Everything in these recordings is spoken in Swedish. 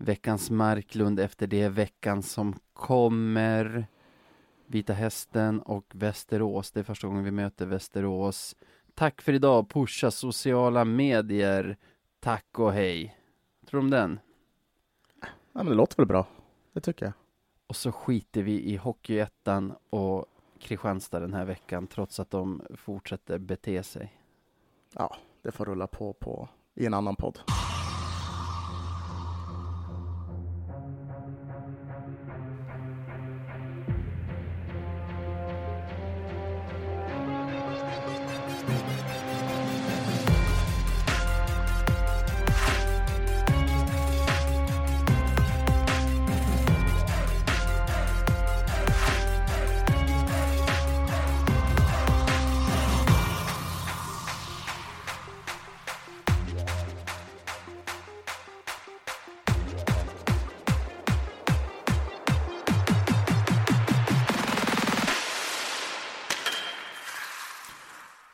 veckans Marklund efter det, veckan som kommer. Vita Hästen och Västerås. Det är första gången vi möter Västerås. Tack för idag, pusha sociala medier. Tack och hej. Tror du om den? Ja, men det låter väl bra. Det tycker jag. Och så skiter vi i Hockeyettan och Kristianstad den här veckan, trots att de fortsätter bete sig. Ja, det får rulla på, på i en annan podd.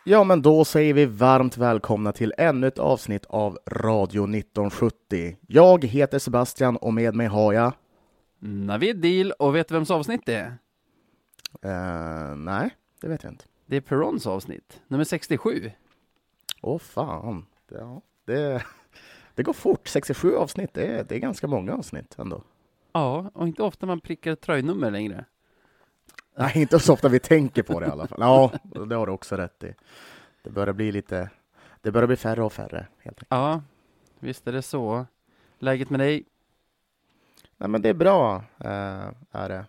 Ja, men då säger vi varmt välkomna till ännu ett avsnitt av Radio 1970. Jag heter Sebastian och med mig har jag... Navid Deal och vet du vems avsnitt det är? Uh, nej, det vet jag inte. Det är Perons avsnitt, nummer 67. Åh oh, fan, ja, det, det går fort. 67 avsnitt, det är, det är ganska många avsnitt ändå. Ja, och inte ofta man prickar tröjnummer längre. Nej, inte så ofta vi tänker på det i alla fall. Ja, det har du också rätt i. Det börjar bli lite, det börjar bli färre och färre. Helt enkelt. Ja, visst är det så. Läget med dig? Nej, men det är bra, äh, är det.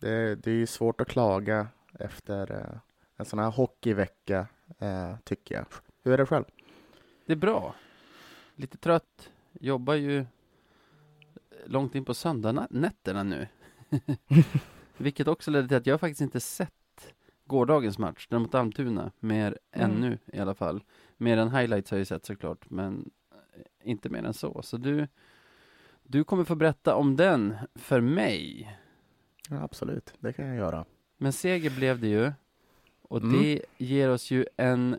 det. Det är svårt att klaga efter äh, en sån här hockeyvecka, äh, tycker jag. Hur är det själv? Det är bra. Lite trött. Jobbar ju långt in på söndagnätterna nu. Vilket också ledde till att jag faktiskt inte sett gårdagens match, den mot Almtuna, mer mm. ännu i alla fall. Mer än highlights har jag ju sett såklart, men inte mer än så. Så du, du kommer få berätta om den för mig. Ja, absolut, det kan jag göra. Men seger blev det ju. Och mm. det ger oss ju en,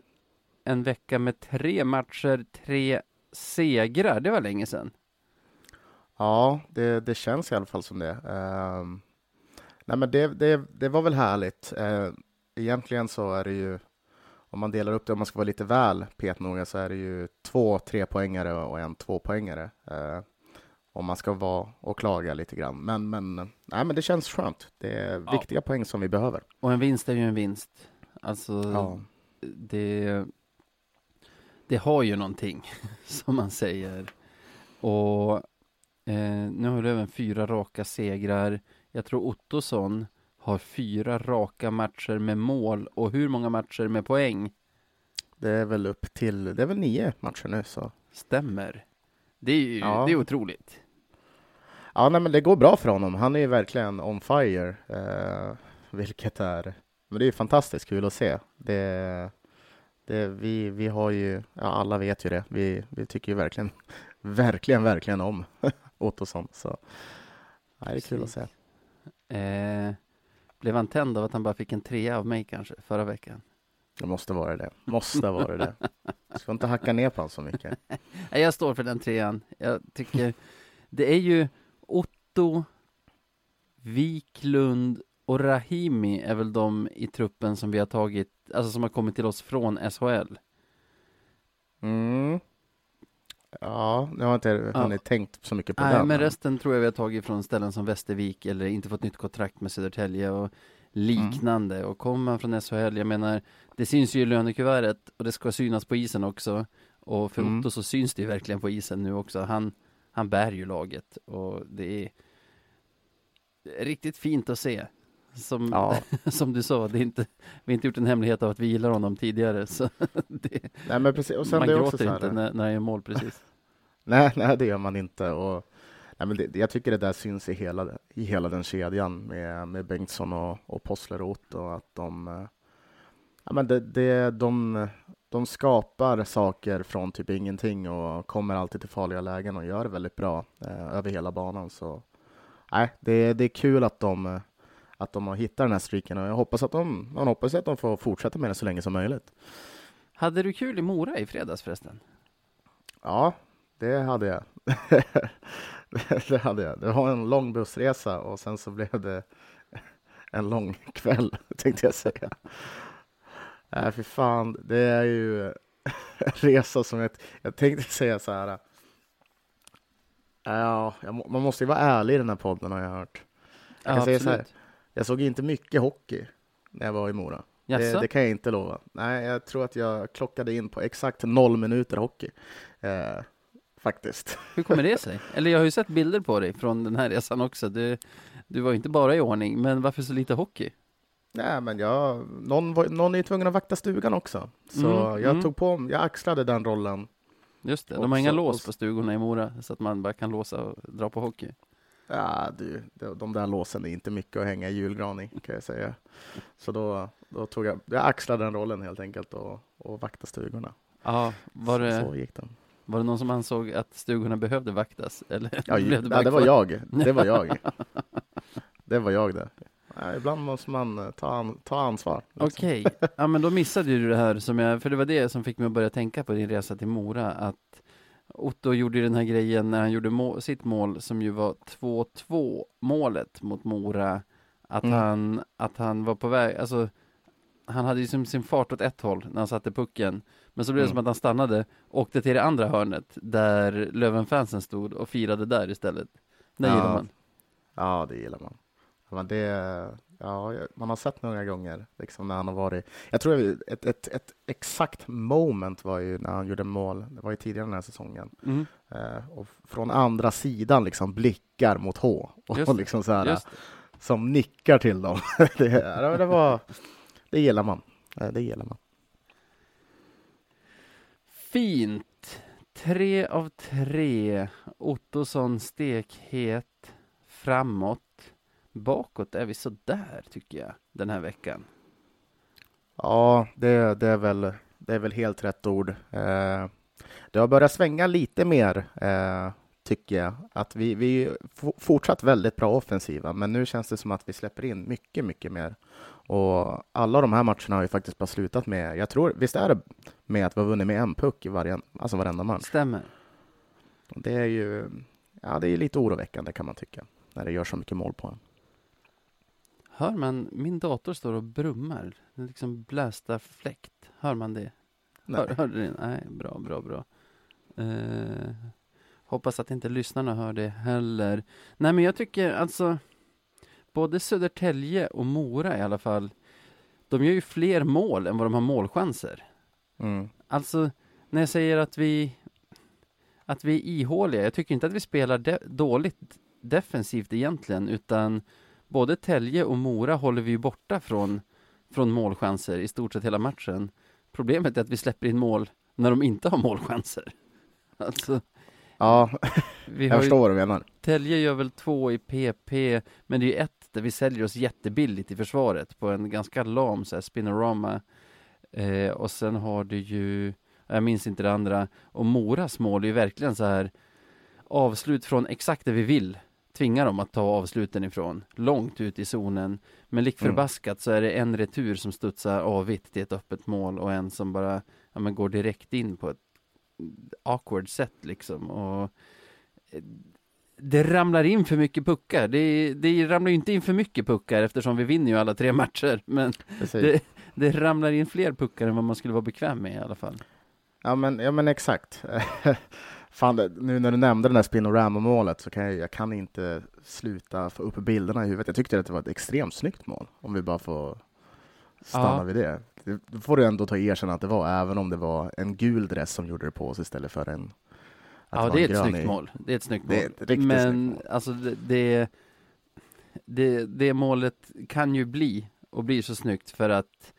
en vecka med tre matcher, tre segrar. Det var länge sedan. Ja, det, det känns i alla fall som det. Um, Nej, men det, det, det var väl härligt. Eh, egentligen så är det ju, om man delar upp det, om man ska vara lite väl petnoga, så är det ju två trepoängare och en tvåpoängare. Eh, om man ska vara och klaga lite grann. Men, men, nej, men det känns skönt. Det är ja. viktiga poäng som vi behöver. Och en vinst är ju en vinst. Alltså, ja. det, det har ju någonting, som man säger. Och eh, nu har du även fyra raka segrar. Jag tror Ottosson har fyra raka matcher med mål och hur många matcher med poäng? Det är väl upp till, det är väl nio matcher nu så. Stämmer. Det är ju, ja. det är otroligt. Ja, nej, men det går bra för honom. Han är ju verkligen on fire, eh, vilket är, men det är fantastiskt kul att se. Det, det, vi, vi har ju, ja, alla vet ju det. Vi, vi tycker ju verkligen, verkligen, verkligen om Ottosson. Så ja, det är kul att se. Eh, blev han tänd av att han bara fick en trea av mig kanske förra veckan? Det måste vara det. Måste vara det. Du ska inte hacka ner på honom så mycket. Nej, jag står för den trean. Jag tycker det är ju Otto, Wiklund och Rahimi är väl de i truppen som vi har tagit, alltså som har kommit till oss från SHL. Mm. Ja, nu har jag inte ja. hunnit tänkt så mycket på Nej, den. men resten tror jag vi har tagit från ställen som Västervik eller inte fått nytt kontrakt med Södertälje och liknande. Mm. Och kommer man från SHL, jag menar, det syns ju i lönekuvertet och det ska synas på isen också. Och för mm. Otto så syns det ju verkligen på isen nu också. Han, han bär ju laget och det är riktigt fint att se. Som, ja. som du sa, det är inte, vi har inte gjort en hemlighet av att vi gillar honom tidigare. Så det, nej, men precis. Och sen man det gråter inte när, när han gör mål precis. nej, nej, det gör man inte. Och, nej, men det, jag tycker det där syns i hela, i hela den kedjan med, med Bengtsson och, och Possler och. Att de, ja, men det, det, de, de skapar saker från typ ingenting och kommer alltid till farliga lägen och gör det väldigt bra eh, över hela banan. Så nej, det, det är kul att de att de har hittat den här streaken och jag hoppas att de, man hoppas att de får fortsätta med det så länge som möjligt. Hade du kul i Mora i fredags förresten? Ja, det hade jag. det hade jag. Det var en lång bussresa och sen så blev det en lång kväll, tänkte jag säga. Nej, för fan, det är ju en resa som ett, jag tänkte säga så här. Ja, man måste ju vara ärlig i den här podden har jag hört. Jag, kan säga så här, jag såg inte mycket hockey när jag var i Mora. Det, det, kan jag inte lova. Nej, jag tror att jag klockade in på exakt noll minuter hockey. Eh, faktiskt. Hur kommer det sig? Eller jag har ju sett bilder på dig från den här resan också. Du, du var ju inte bara i ordning, men varför så lite hockey? Nej, men jag, någon, var, någon är tvungen att vakta stugan också. Så mm, jag mm. tog på jag axlade den rollen. Just det, de har inga lås på stugorna i Mora, så att man bara kan låsa och dra på hockey. Ja, du, de där låsen är inte mycket att hänga i julgran i, kan jag säga. Så då, då tog jag, jag axlade den rollen helt enkelt och, och vakta stugorna. Ja, var det, så, så gick det. Var det någon som ansåg att stugorna behövde vaktas? Eller ja, blev det, nej, det var jag. Det var jag. det var jag det. Ja, ibland måste man eh, ta, an, ta ansvar. Liksom. Okej, okay. ja men då missade du det här som jag, för det var det som fick mig att börja tänka på din resa till Mora, att Otto gjorde den här grejen när han gjorde må sitt mål som ju var 2-2 målet mot Mora, att, mm. han, att han var på väg, alltså han hade ju sin, sin fart åt ett håll när han satte pucken, men så blev det mm. som att han stannade, åkte till det andra hörnet där Lövenfansen stod och firade där istället. Det ja. gillar man. Ja, det gillar man. Men det, ja, man har sett några gånger liksom när han har varit. Jag tror ett, ett, ett exakt moment var ju när han gjorde mål. Det var ju tidigare den här säsongen. Mm. Eh, och från andra sidan liksom blickar mot H och, och liksom så här, som nickar till dem. det, det, var, det gillar man. Det gillar man. Fint. Tre av tre. Ottosson stekhet framåt. Bakåt är vi så där tycker jag den här veckan. Ja, det, det, är, väl, det är väl helt rätt ord. Eh, det har börjat svänga lite mer, eh, tycker jag. Att vi, vi är fortsatt väldigt bra offensiva, men nu känns det som att vi släpper in mycket, mycket mer. Och alla de här matcherna har ju faktiskt bara slutat med, jag tror, visst är det med att vi har vunnit med en puck i varje, alltså varenda match? Stämmer. Det är ju, ja det är lite oroväckande kan man tycka, när det gör så mycket mål på en. Hör man, min dator står och brummar, den liksom blästa fläkt. Hör man det? Nej. Hör, hörde det? Nej, bra, bra, bra. Uh, hoppas att inte lyssnarna hör det heller. Nej, men jag tycker alltså, både Södertälje och Mora i alla fall, de gör ju fler mål än vad de har målchanser. Mm. Alltså, när jag säger att vi, att vi är ihåliga, jag tycker inte att vi spelar de dåligt defensivt egentligen, utan både Tälje och Mora håller vi ju borta från, från målchanser i stort sett hela matchen. Problemet är att vi släpper in mål när de inte har målchanser. Alltså, ja, vi jag förstår vad du menar. Tälje gör väl två i PP, men det är ju ett där vi säljer oss jättebilligt i försvaret på en ganska lam så här, spinorama. Eh, och sen har du ju, jag minns inte det andra, och Moras mål är ju verkligen så här avslut från exakt det vi vill tvinga dem att ta avsluten ifrån, långt ut i zonen. Men lik förbaskat så är det en retur som studsar avigt till ett öppet mål och en som bara ja, men går direkt in på ett awkward sätt liksom. Och eh, det ramlar in för mycket puckar. Det, det ramlar inte in för mycket puckar eftersom vi vinner ju alla tre matcher. Men det, det ramlar in fler puckar än vad man skulle vara bekväm med i alla fall. Ja men, ja, men exakt. Fan, nu när du nämnde det där Spinorama-målet så kan jag, jag kan inte sluta få upp bilderna i huvudet. Jag tyckte att det var ett extremt snyggt mål, om vi bara får stanna ja. vid det. Det får du ändå ta erkänna att det var, även om det var en gul dress som gjorde det på oss istället för en Ja, det är ett snyggt i. mål. Det är ett snyggt mål. Ett Men mål. alltså det, det, det, det målet kan ju bli och blir så snyggt för att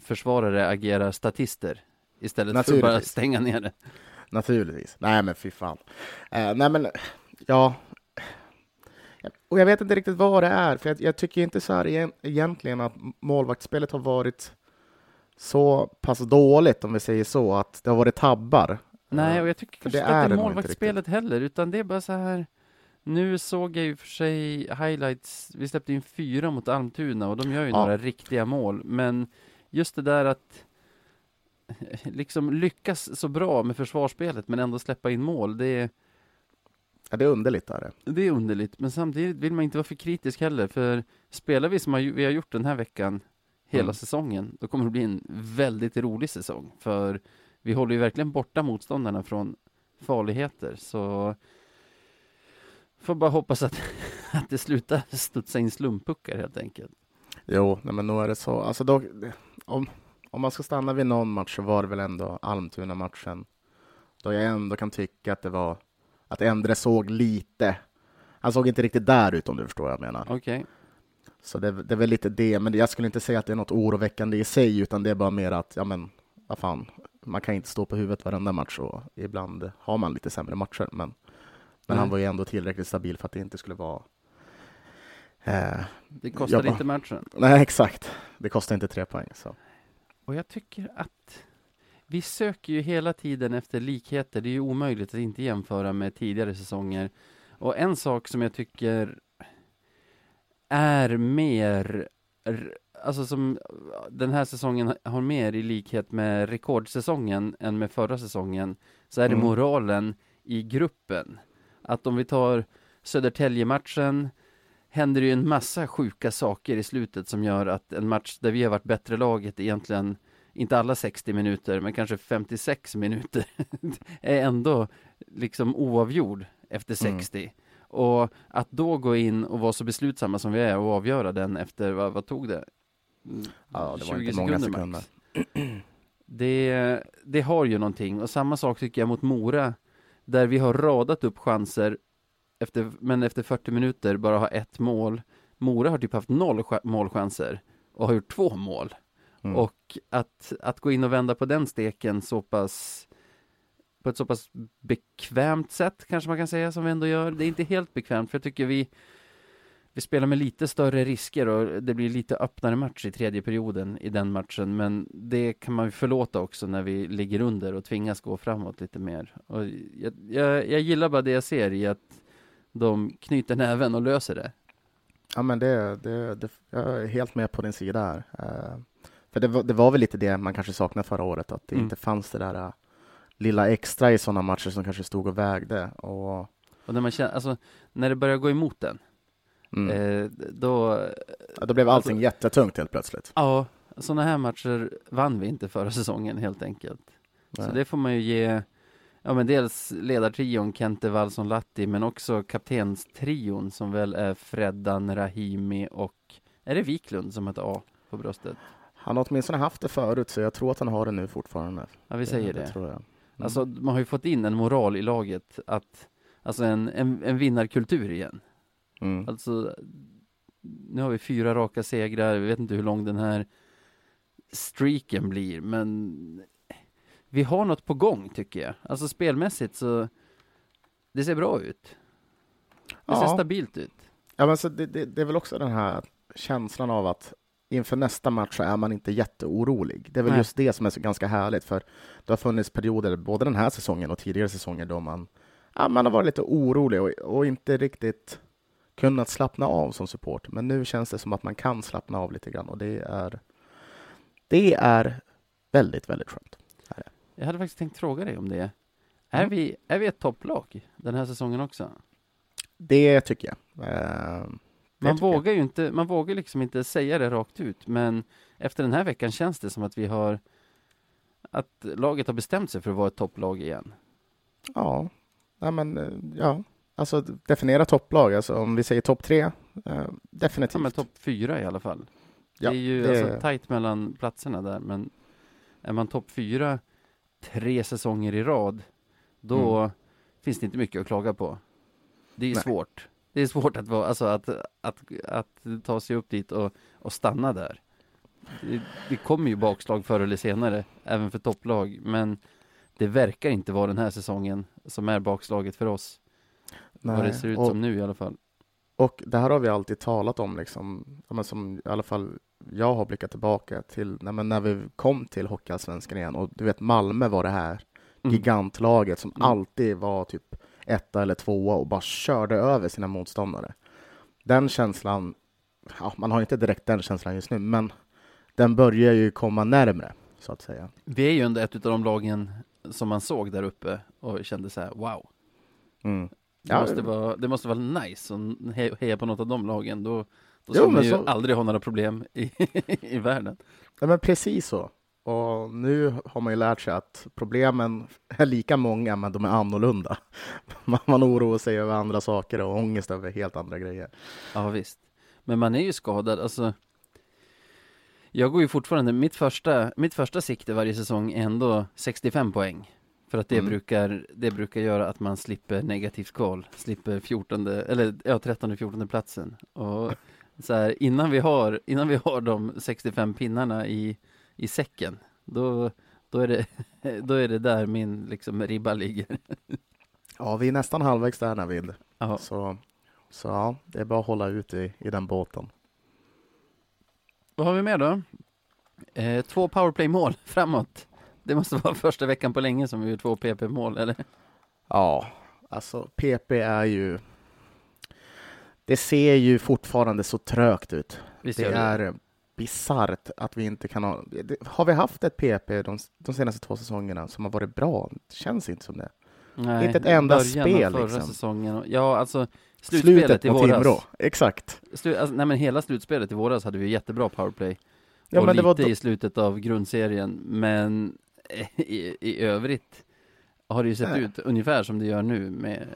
försvarare agerar statister istället för att bara stänga ner det. Naturligtvis. Nej, men fy fan. Eh, nej, men ja. Och jag vet inte riktigt vad det är, för jag, jag tycker inte så här egentligen att målvaktsspelet har varit så pass dåligt, om vi säger så, att det har varit tabbar. Nej, och jag tycker kanske inte att det är målvaktsspelet heller, utan det är bara så här. Nu såg jag ju för sig highlights, vi släppte in fyra mot Almtuna och de gör ju ja. några riktiga mål, men just det där att liksom lyckas så bra med försvarsspelet men ändå släppa in mål, det är Ja, det är underligt. Är det. Det är underligt, men samtidigt vill man inte vara för kritisk heller, för spelar vi som vi har gjort den här veckan hela Mm. säsongen, då kommer det bli en väldigt rolig säsong, för vi håller ju verkligen borta motståndarna från farligheter, så får bara hoppas att, att det slutar studsa in slumpuckar helt enkelt. Jo, nej, men nog är det så. Alltså då, om, om man ska stanna vid någon match så var det väl ändå Almtuna-matchen. Då jag ändå kan tycka att det var att Endre såg lite. Han såg inte riktigt där ut om du förstår vad jag menar. Okej, Så det, det är väl lite det, men jag skulle inte säga att det är något oroväckande i sig, utan det är bara mer att, ja men, vad fan, man kan inte stå på huvudet varenda match och ibland har man lite sämre matcher, men, men Nej. han var ju ändå tillräckligt stabil för att det inte skulle vara eh, det kostar Ja. inte matchen. Nej, exakt. Det kostar inte tre poäng. Så. Och jag tycker att vi söker ju hela tiden efter likheter. Det är ju omöjligt att inte jämföra med tidigare säsonger. Och en sak som jag tycker är mer, alltså som den här säsongen har mer i likhet med rekordsäsongen än med förra säsongen, så är det Mm. moralen i gruppen. Att om vi tar Södertälje-matchen, händer det ju en massa sjuka saker i slutet som gör att en match där vi har varit bättre laget egentligen, inte alla 60 minuter, men kanske 56 minuter, är ändå liksom oavgjord efter Mm. 60. Och att då gå in och vara så beslutsamma som vi är och avgöra den efter, vad, vad tog det? Mm, Ja, det var 20 inte många max. sekunder. Det, det har ju någonting och samma sak tycker jag mot Mora där vi har radat upp chanser efter, men efter 40 minuter bara har ett mål. Mora har typ haft noll ch- målchanser och har gjort två mål. Mm. Och att, att gå in och vända på den steken så pass på ett så pass bekvämt sätt kanske man kan säga som vi ändå gör. Det är inte helt bekvämt för jag tycker vi vi spelar med lite större risker och det blir lite öppnare match i tredje perioden i den matchen men det kan man ju förlåta också när vi ligger under och tvingas gå framåt lite mer. Och jag, jag, jag gillar bara det jag ser i att de knyter näven och löser det. Ja, men det, det, det, jag är helt med på din sida här. Eh, för det var, det var väl lite det man kanske saknade förra året, att det Mm. inte fanns det där eh, lilla extra i sådana matcher som kanske stod och vägde. Och, Och när man känner, alltså när det börjar gå emot den, mm. eh, då ja, då blev allting alltså- jättetungt helt plötsligt. Ja, sådana här matcher vann vi inte förra säsongen helt enkelt. Så Nej. det får man ju ge, ja men dels ledartrion Kente Wallson Latti, men också kaptenstrion som väl är Freddan Rahimi och, är det Wiklund som har ett A på bröstet? Han har åtminstone haft det förut, så jag tror att han har det nu fortfarande. Ja, vi säger det. tror jag. Mm. Alltså, man har ju fått in en moral i laget att, alltså en, en, en vinnarkultur igen. Mm. Alltså, nu har vi fyra raka segrar, vi vet inte hur lång den här streaken blir, men vi har något på gång tycker jag. Alltså spelmässigt så, det ser bra ut. Det ser Ja. stabilt ut. Ja, men så det, det, det är väl också den här känslan av att inför nästa match så är man inte jätteorolig. Det är väl Nej. just det som är så ganska härligt, för det har funnits perioder, både den här säsongen och tidigare säsonger, då man, ja, man har varit lite orolig och, och inte riktigt kunnat slappna av som support. Men nu känns det som att man kan slappna av lite grann och det är, det är väldigt, väldigt skönt. Jag hade faktiskt tänkt fråga dig om det. Är, Mm. vi, är vi ett topplag den här säsongen också? Det tycker jag. Det Man tycker jag. vågar ju inte, man vågar liksom inte säga det rakt ut, men efter den här veckan känns det som att vi har, att laget har bestämt sig för att vara ett topplag igen. Ja, ja men eh, ja, alltså definiera topplag. Alltså om vi säger topp tre, eh, definitivt. Ja, men topp fyra i alla fall. Ja, det är ju det- alltså tajt mellan platserna där, men är man topp fyra tre säsonger i rad, då Mm. finns det inte mycket att klaga på. Det är ju Nej. svårt. Det är svårt att, vara, alltså att, att, att ta sig upp dit och, och stanna där. Det, det kommer ju bakslag förr eller senare, även för topplag, men det verkar inte vara den här säsongen som är bakslaget för oss. Vad det Nej, ser ut och, som nu i alla fall. Och det här har vi alltid talat om, liksom, men som i alla fall jag har blickat tillbaka till nej, när vi kom till Hockeyallsvenskan igen. Och du vet, Malmö var det här Mm. gigantlaget som Mm. alltid var typ etta eller tvåa och bara körde över sina motståndare. Den känslan, ja, man har inte direkt den känslan just nu, men den börjar ju komma närmre, så att säga. Vi är ju ändå ett av de lagen som man såg där uppe och kände så här, wow. Mm. Det, Ja. måste, vara, det måste vara nice att he- heja på något av de lagen. Då, då Jo, ska man men ju så- aldrig ha några problem i, i världen. Ja, men precis så. Och nu har man ju lärt sig att problemen är lika många, men de är annorlunda. Man, man oroar sig över andra saker och ångest över helt andra grejer. Ja visst. Men man är ju skadad, alltså Jag går ju fortfarande, mitt första, mitt första sikte varje säsong är ändå 65 poäng För att det Mm. brukar, det brukar göra att man slipper negativt kval Slipper 14, eller ja 13 14 platsen Och så här, innan vi har, innan vi har de 65 pinnarna i, i säcken Då, då är det, då är det där min liksom ribba ligger Ja, vi är nästan halvvägs där Navid. Så, så ja, det är bara att hålla ut i, i den båten. Vad har vi mer då? Eh, två powerplay-mål framåt. Det måste vara första veckan på länge som vi gör två PP-mål, eller? Ja, alltså PP är ju... Det ser ju fortfarande så trögt ut. Visst Det är bisarrt att vi inte kan ha... Har vi haft ett PP de, de senaste två säsongerna som har varit bra? Det känns inte som det. Nej, inte ett enda av spel, förra liksom. säsongen. Ja, alltså slutspelet Slutet i våras. Timrå, exakt. Slu, alltså, nej men hela slutspelet i våras hade vi jättebra powerplay. Ja, och men det lite var i slutet av grundserien, men i, i övrigt har det ju sett Nej. ut ungefär som det gör nu med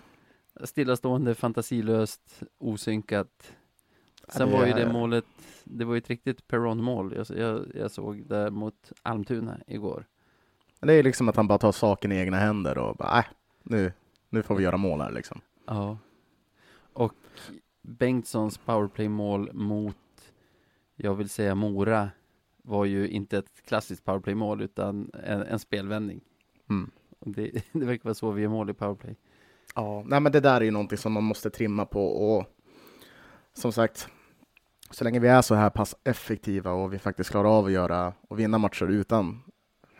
stillastående, fantasilöst, osynkat. Sen det var ju det målet, det var ju ett riktigt Perron-mål jag, jag, jag såg där mot Almtuna igår. Det är liksom att han bara tar saken i egna händer och bara, äh, nu, nu får vi göra mål här liksom. Ja. Och Bengtssons powerplay-mål mot, jag vill säga Mora, var ju inte ett klassiskt powerplay-mål utan en, en spelvändning. Mm. Det, det verkar vara så vi gör mål i powerplay. Ja, nej men det där är ju någonting som man måste trimma på och som sagt, så länge vi är så här pass effektiva och vi faktiskt klarar av att göra och vinna matcher utan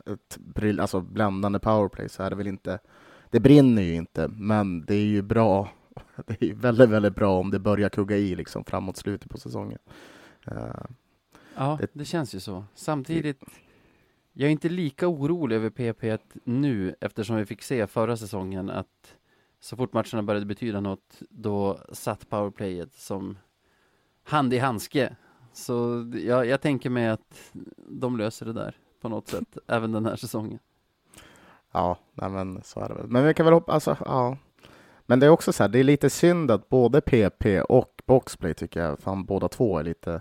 ett alltså bländande powerplay så är det väl inte, det brinner ju inte, men det är ju bra, det är ju väldigt, väldigt bra om det börjar kugga i liksom framåt slutet på säsongen. Eh, Ja, Det- det känns ju så. Samtidigt, jag är inte lika orolig över PP nu eftersom vi fick se förra säsongen att så fort matcherna började betyda något, då satt powerplayet som hand i handske. Så jag, jag tänker mig att de löser det där på något sätt, även den här säsongen. Ja, nej men så är det väl. Men vi kan väl hoppas, alltså, ja. Men det är också så här, det är lite synd att både PP och Boxplay tycker jag, fan båda två är lite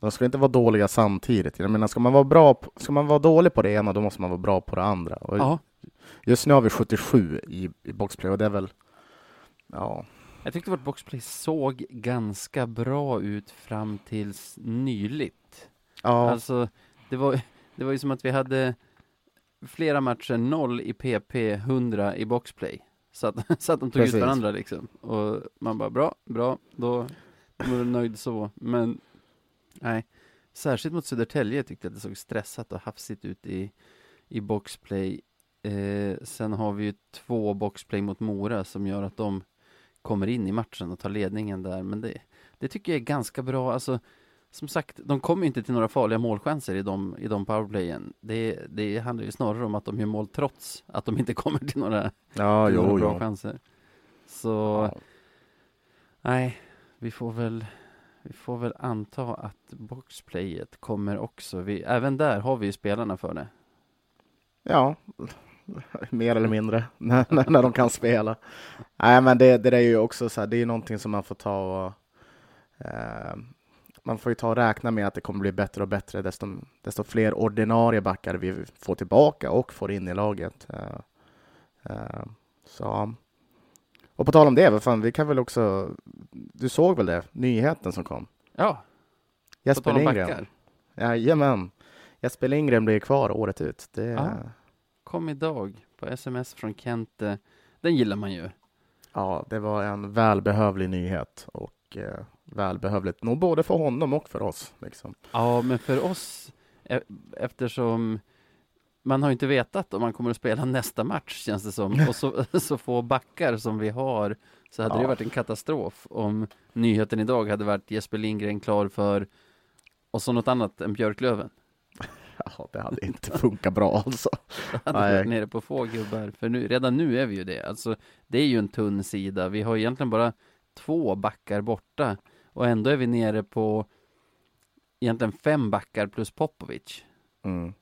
de ska inte vara dåliga samtidigt. Jag menar, ska man vara bra, på, ska man vara dålig på det ena, då måste man vara bra på det andra. Och Ja, Just nu har vi 77 i, i Boxplay och det är väl, ja, jag tyckte vårt boxplay såg ganska bra ut fram tills nyligt. ja, Alltså, det var, det var ju som att vi hade flera matcher, noll i PP, 100 i boxplay. Så att, så att de tog Precis. ut varandra liksom. Och man bara, bra, bra, då var du nöjd så. Men, nej. Särskilt mot Södertälje tyckte jag att det såg stressat och hafsigt ut i, i boxplay. Eh, sen har vi ju två boxplay mot Mora som gör att de kommer in i matchen och tar ledningen där. Men det, det tycker jag är ganska bra. Alltså, som sagt, de kommer ju inte till några farliga målchanser i de, i de powerplayen. Det, det handlar ju snarare om att de gör mål trots att de inte kommer till några, ja till några jo, bra jo. chanser. Så, Ja. nej, vi får väl vi får väl anta att boxplayet kommer också. Vi, även där har vi ju spelarna för det. Ja, mer eller mindre, när, när när de kan spela. Nej, men det, det är ju också så här, det är ju någonting som man får ta och eh, man får ju ta och räkna med att det kommer bli bättre och bättre desto, desto fler ordinarie backar vi får tillbaka och får in i laget. Eh, eh, så. Och på tal om det, vad fan, vi kan väl också, du såg väl det, nyheten som kom? Ja, Jesper Lindgren. Jajamän. Jesper Lindgren blir kvar året ut. Det, Ja. Kom idag på sms från Kente. Den gillar man ju. Ja, det var en välbehövlig nyhet och eh, välbehövligt nog både för honom och för oss. Liksom. Ja, men för oss, e- eftersom man har inte vetat om man kommer att spela nästa match känns det som. Och så, så få backar som vi har, så hade det Ja. varit en katastrof om nyheten idag hade varit Jesper Lindgren klar för och så något annat än Björklöven. Ja, det hade inte funkat bra alltså. Då hade varit nere på få gubbar. För nu, redan nu är vi ju det. Alltså, det är ju en tunn sida. Vi har egentligen bara två backar borta. Och ändå är vi nere på egentligen fem backar plus Popovic. Mm.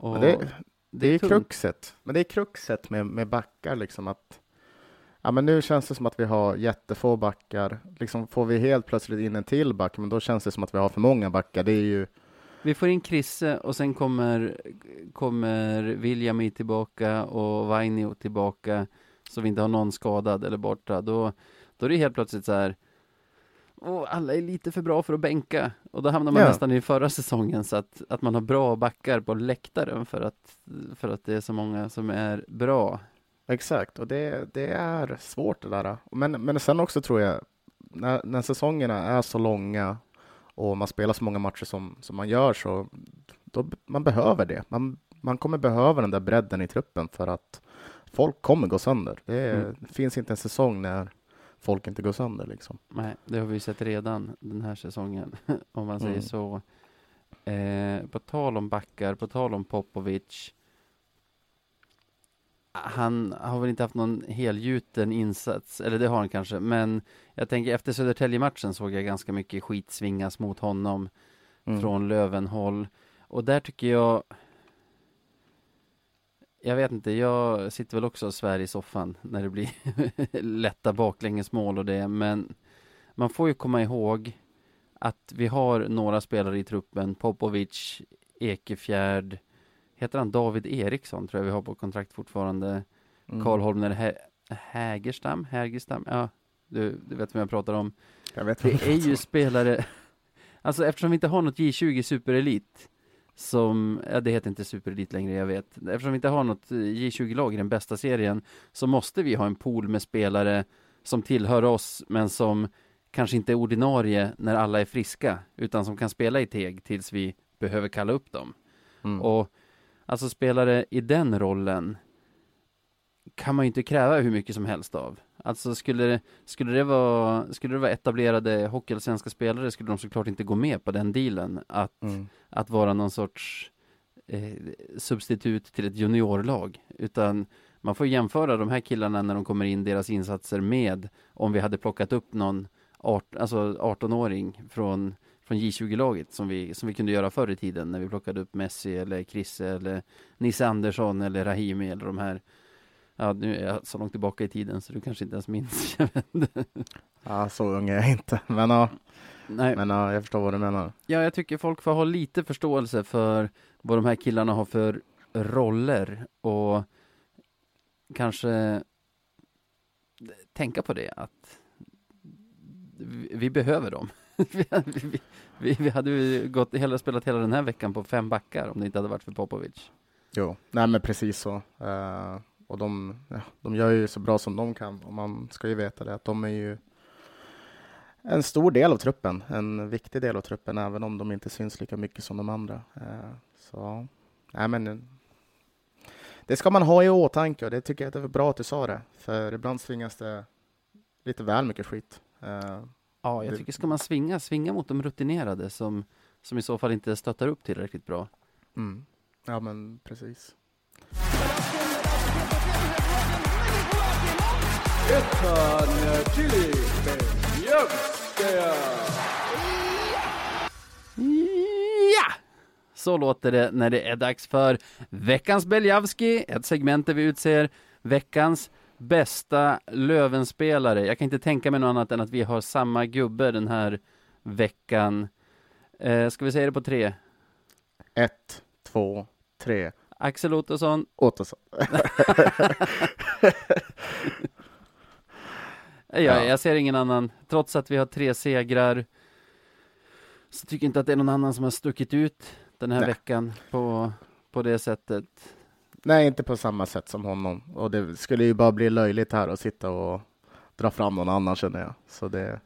Det, det är tungt. kruxet. Men det är kruxet med, med backar liksom att Ja, men nu känns det som att vi har jättefå backar. Liksom får vi helt plötsligt in en till back, men då känns det som att vi har för många backar. Det är ju Vi får in Krisse och sen kommer, kommer William tillbaka och Vainio tillbaka. Så vi inte har någon skadad eller borta. Då, då är det helt plötsligt så här. Åh, alla är lite för bra för att bänka. Och då hamnar man Ja. nästan i förra säsongen så att, att man har bra backar på läktaren för att, för att det är så många som är bra. Exakt, och det, det är svårt det där. Men, men sen också tror jag, när, när säsongerna är så långa och man spelar så många matcher som, som man gör så då, man behöver det. Man, man kommer behöva den där bredden i truppen för att folk kommer gå sönder. Det, är, Mm. det finns inte en säsong när folk inte går sönder liksom. Nej, det har vi sett redan den här säsongen, om man säger Mm. så. Eh, på tal om backar, på tal om Popovic. Han har väl inte haft någon helgjuten insats, eller det har han kanske, men jag tänker efter Södertälje-matchen såg jag ganska mycket skit svingas mot honom Mm. från Lövenhåll. Och där tycker jag jag vet inte, jag sitter väl också och svär i soffan när det blir lätta baklängesmål och det, men man får ju komma ihåg att vi har några spelare i truppen, Popovic, Ekefjärd, heter han David Eriksson tror jag vi har på kontrakt fortfarande, Mm. Karl Holmner Hä Hägerstam, Hägerstam, ja, du, du vet vem jag pratar om. Jag vet Det är ju spelare, alltså eftersom vi inte har något J20 superelit som, ja det heter inte superelit längre jag vet, eftersom vi inte har något eh, J20-lag i den bästa serien så måste vi ha en pool med spelare som tillhör oss men som kanske inte är ordinarie när alla är friska utan som kan spela i teg tills vi behöver kalla upp dem. Mm. Och alltså spelare i den rollen kan man ju inte kräva hur mycket som helst av. Alltså skulle skulle det vara, skulle det vara etablerade hockeyallsvenska spelare skulle de såklart inte gå med på den dealen att, Mm. att vara någon sorts eh, substitut till ett juniorlag. Utan man får jämföra de här killarna när de kommer in, deras insatser med om vi hade plockat upp någon art, alltså 18-åring från, från J20-laget som vi, som vi kunde göra förr i tiden när vi plockade upp Messi eller Krisse eller Nisse Andersson eller Rahimi eller de här Ja, nu är jag så långt tillbaka i tiden så du kanske inte ens minns. Ja, så ung är jag inte. Men, ja, Nej, men ja, jag förstår vad du menar. ja, jag tycker folk får ha lite förståelse för vad de här killarna har för roller och kanske tänka på det att vi behöver dem. vi, vi, vi, vi hade ju gått, hela, spelat hela den här veckan på fem backar om det inte hade varit för Popovic. Jo, nej men precis så. Uh, och de, ja, de gör ju så bra som de kan och man ska ju veta det att de är ju en stor del av truppen, en viktig del av truppen, även om de inte syns lika mycket som de andra. Uh, så, nej men eh, det ska man ha i åtanke och det tycker jag att det är bra att du sa det, för ibland svingas det lite väl mycket skit. Uh, Ja, jag Det- tycker ska man svinga, svinga mot de rutinerade som, som i så fall inte stöttar upp tillräckligt bra. mm. Ja men precis. Ja! Så låter det när det är dags för veckans Beljavski, ett segment där vi utser veckans bästa Lövenspelare. Jag kan inte tänka mig något annat än att vi har samma gubbe den här veckan. Eh, ska vi säga det på tre? Ett, två, tre. Axel Ottosson. Ja, Ja. jag ser ingen annan. Trots att vi har tre segrar så tycker jag inte att det är någon annan som har stuckit ut den här Nej. veckan på, på det sättet. Nej, inte på samma sätt som honom. Och det skulle ju bara bli löjligt här att sitta och dra fram någon annan känner jag. Så det,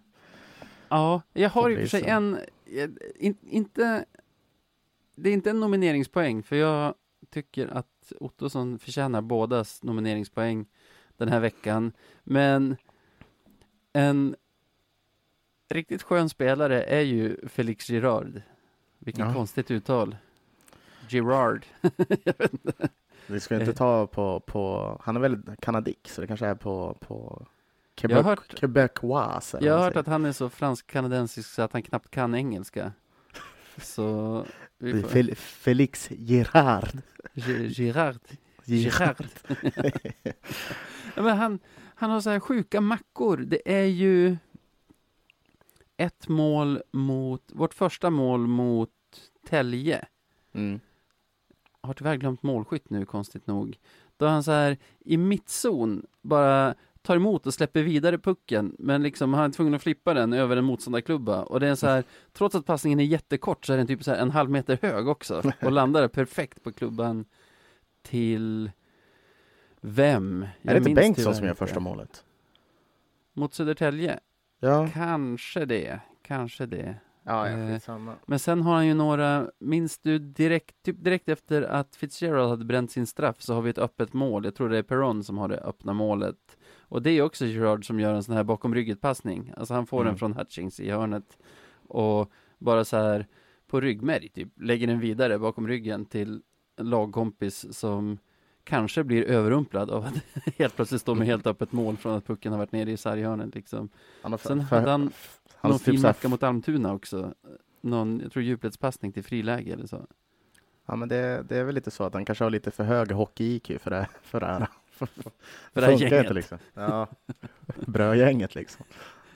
Ja, jag har i och för sig så. en, eh, in, inte, det är inte en nomineringspoäng, för jag tycker att Ottosson förtjänar bådas nomineringspoäng den här veckan. Men en riktigt skön spelare är ju Felix Girard. Vilket Ja. konstigt uttal. Girard. jag. Vi ska inte ta på, på han är väl kanadick, så det kanske är på, på Jag Quebec, har hört- Quebecois. Jag har hört att han är så fransk-kanadensisk så att han knappt kan engelska. Så vi får... Fel- Felix Girard. Gi- Girard. Girard. ja, men han, han har så här sjuka mackor. Det är ju ett mål mot, vårt första mål mot Tälje. Mm. Har tyvärr glömt målskytt nu, konstigt nog. Då han så här i mittzon bara tar emot och släpper vidare pucken, men liksom han är tvungen att flippa den över en motståndarklubba. Och det är så här, trots att passningen är jättekort så är den typ så här en halv meter hög också. Och landar perfekt på klubban till vem? Är Jag det inte Bengtsson som gör första målet? Mot Södertälje? Ja, Kanske det, kanske det. Ja, Eh, ja skitsamma. Men sen har han ju några, minns du direkt, typ direkt efter att Fitzgerald hade bränt sin straff så har vi ett öppet mål. Jag tror det är Perron som har det öppna målet. Och det är också Gerard som gör en sån här bakom rygget passning. Alltså han får Mm. den från Hutchings i hörnet. Och bara så här på ryggmärg typ, lägger den vidare bakom ryggen till en lagkompis som kanske blir överrumplad av att helt plötsligt stå med helt öppet mål från att pucken har varit nere i sarghörnet liksom. Han har Sen hade han han någon typ fin macka mot Almtuna också. Någon, jag tror djupledspassning till friläge eller så. Ja, men det, det är väl lite så att han kanske har lite för hög hockey-IQ för det, för det här. För det här gänget. Inte, liksom. Ja, brödgänget liksom.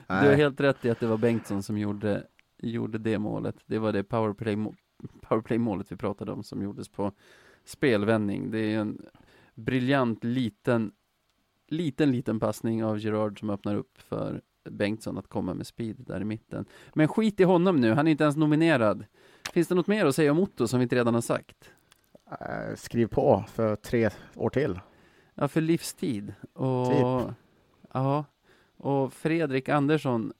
Du har Nej. helt rätt i att det var Bengtsson som gjorde, gjorde det målet. Det var det powerplay, powerplay-målet vi pratade om som gjordes på spelvändning. Det är en briljant liten, liten, liten passning av Gerard som öppnar upp för Bengtsson att komma med speed där i mitten. Men skit i honom nu, han är inte ens nominerad. Finns det något mer att säga om Otto som vi inte redan har sagt? Eh, Skriv på för tre år till. Ja, för livstid. Och, Typ. Ja, och Fredrik Andersson,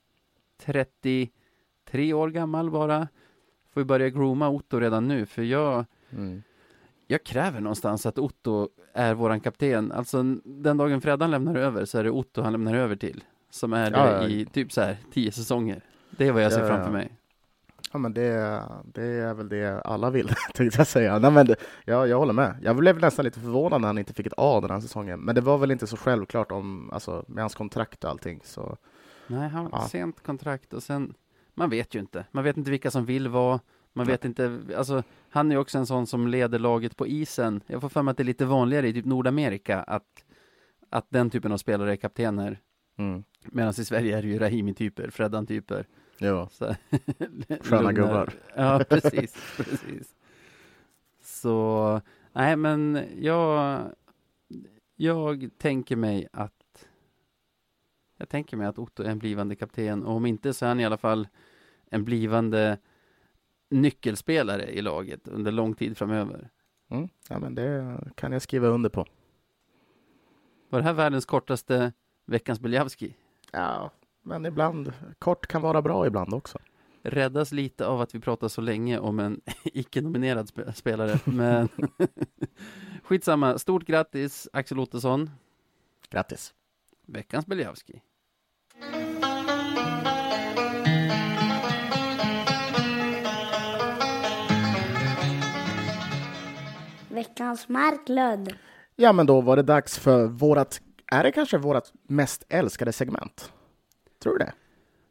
33 år gammal bara, får ju börja grooma Otto redan nu, för jag, Mm. Jag kräver någonstans att Otto är våran kapten. Alltså den dagen Freddan lämnar över så är det Otto han lämnar över till, som är Ja, ja. i typ så här tio säsonger. Det är vad jag ser Ja, framför mig. Ja, men det, det är väl det alla vill, tänkte jag säga. Nej, men det, ja, jag håller med. Jag blev nästan lite förvånad när han inte fick ett A den här säsongen. Men det var väl inte så självklart om, alltså, med hans kontrakt och allting. Så, Nej, han har Ja. sent kontrakt och sen, man vet ju inte. Man vet inte vilka som vill vara. Man vet inte, alltså han är ju också en sån som leder laget på isen. Jag får för mig att det är lite vanligare i typ Nordamerika att, att den typen av spelare är kaptener. mm. Medan i Sverige är det ju Rahimi-typer, Freddan-typer. Så- Sköna gubbar. Ja, precis, precis. Så, nej men jag, jag tänker mig att jag tänker mig att Otto är en blivande kapten och om inte så är han i alla fall en blivande nyckelspelare i laget under lång tid framöver. Mm. Ja, men det kan jag skriva under på. Var det här världens kortaste veckans Beljavski? Ja, men ibland, kort kan vara bra ibland också. Räddas lite av att vi pratar så länge om en icke-nominerad spe- spelare, men skitsamma. Stort grattis Axel Ottosson, Grattis! veckans Beljavski. Veckans Marklund. Ja, men då var det dags för vårat, är det kanske vårat mest älskade segment? Tror du det?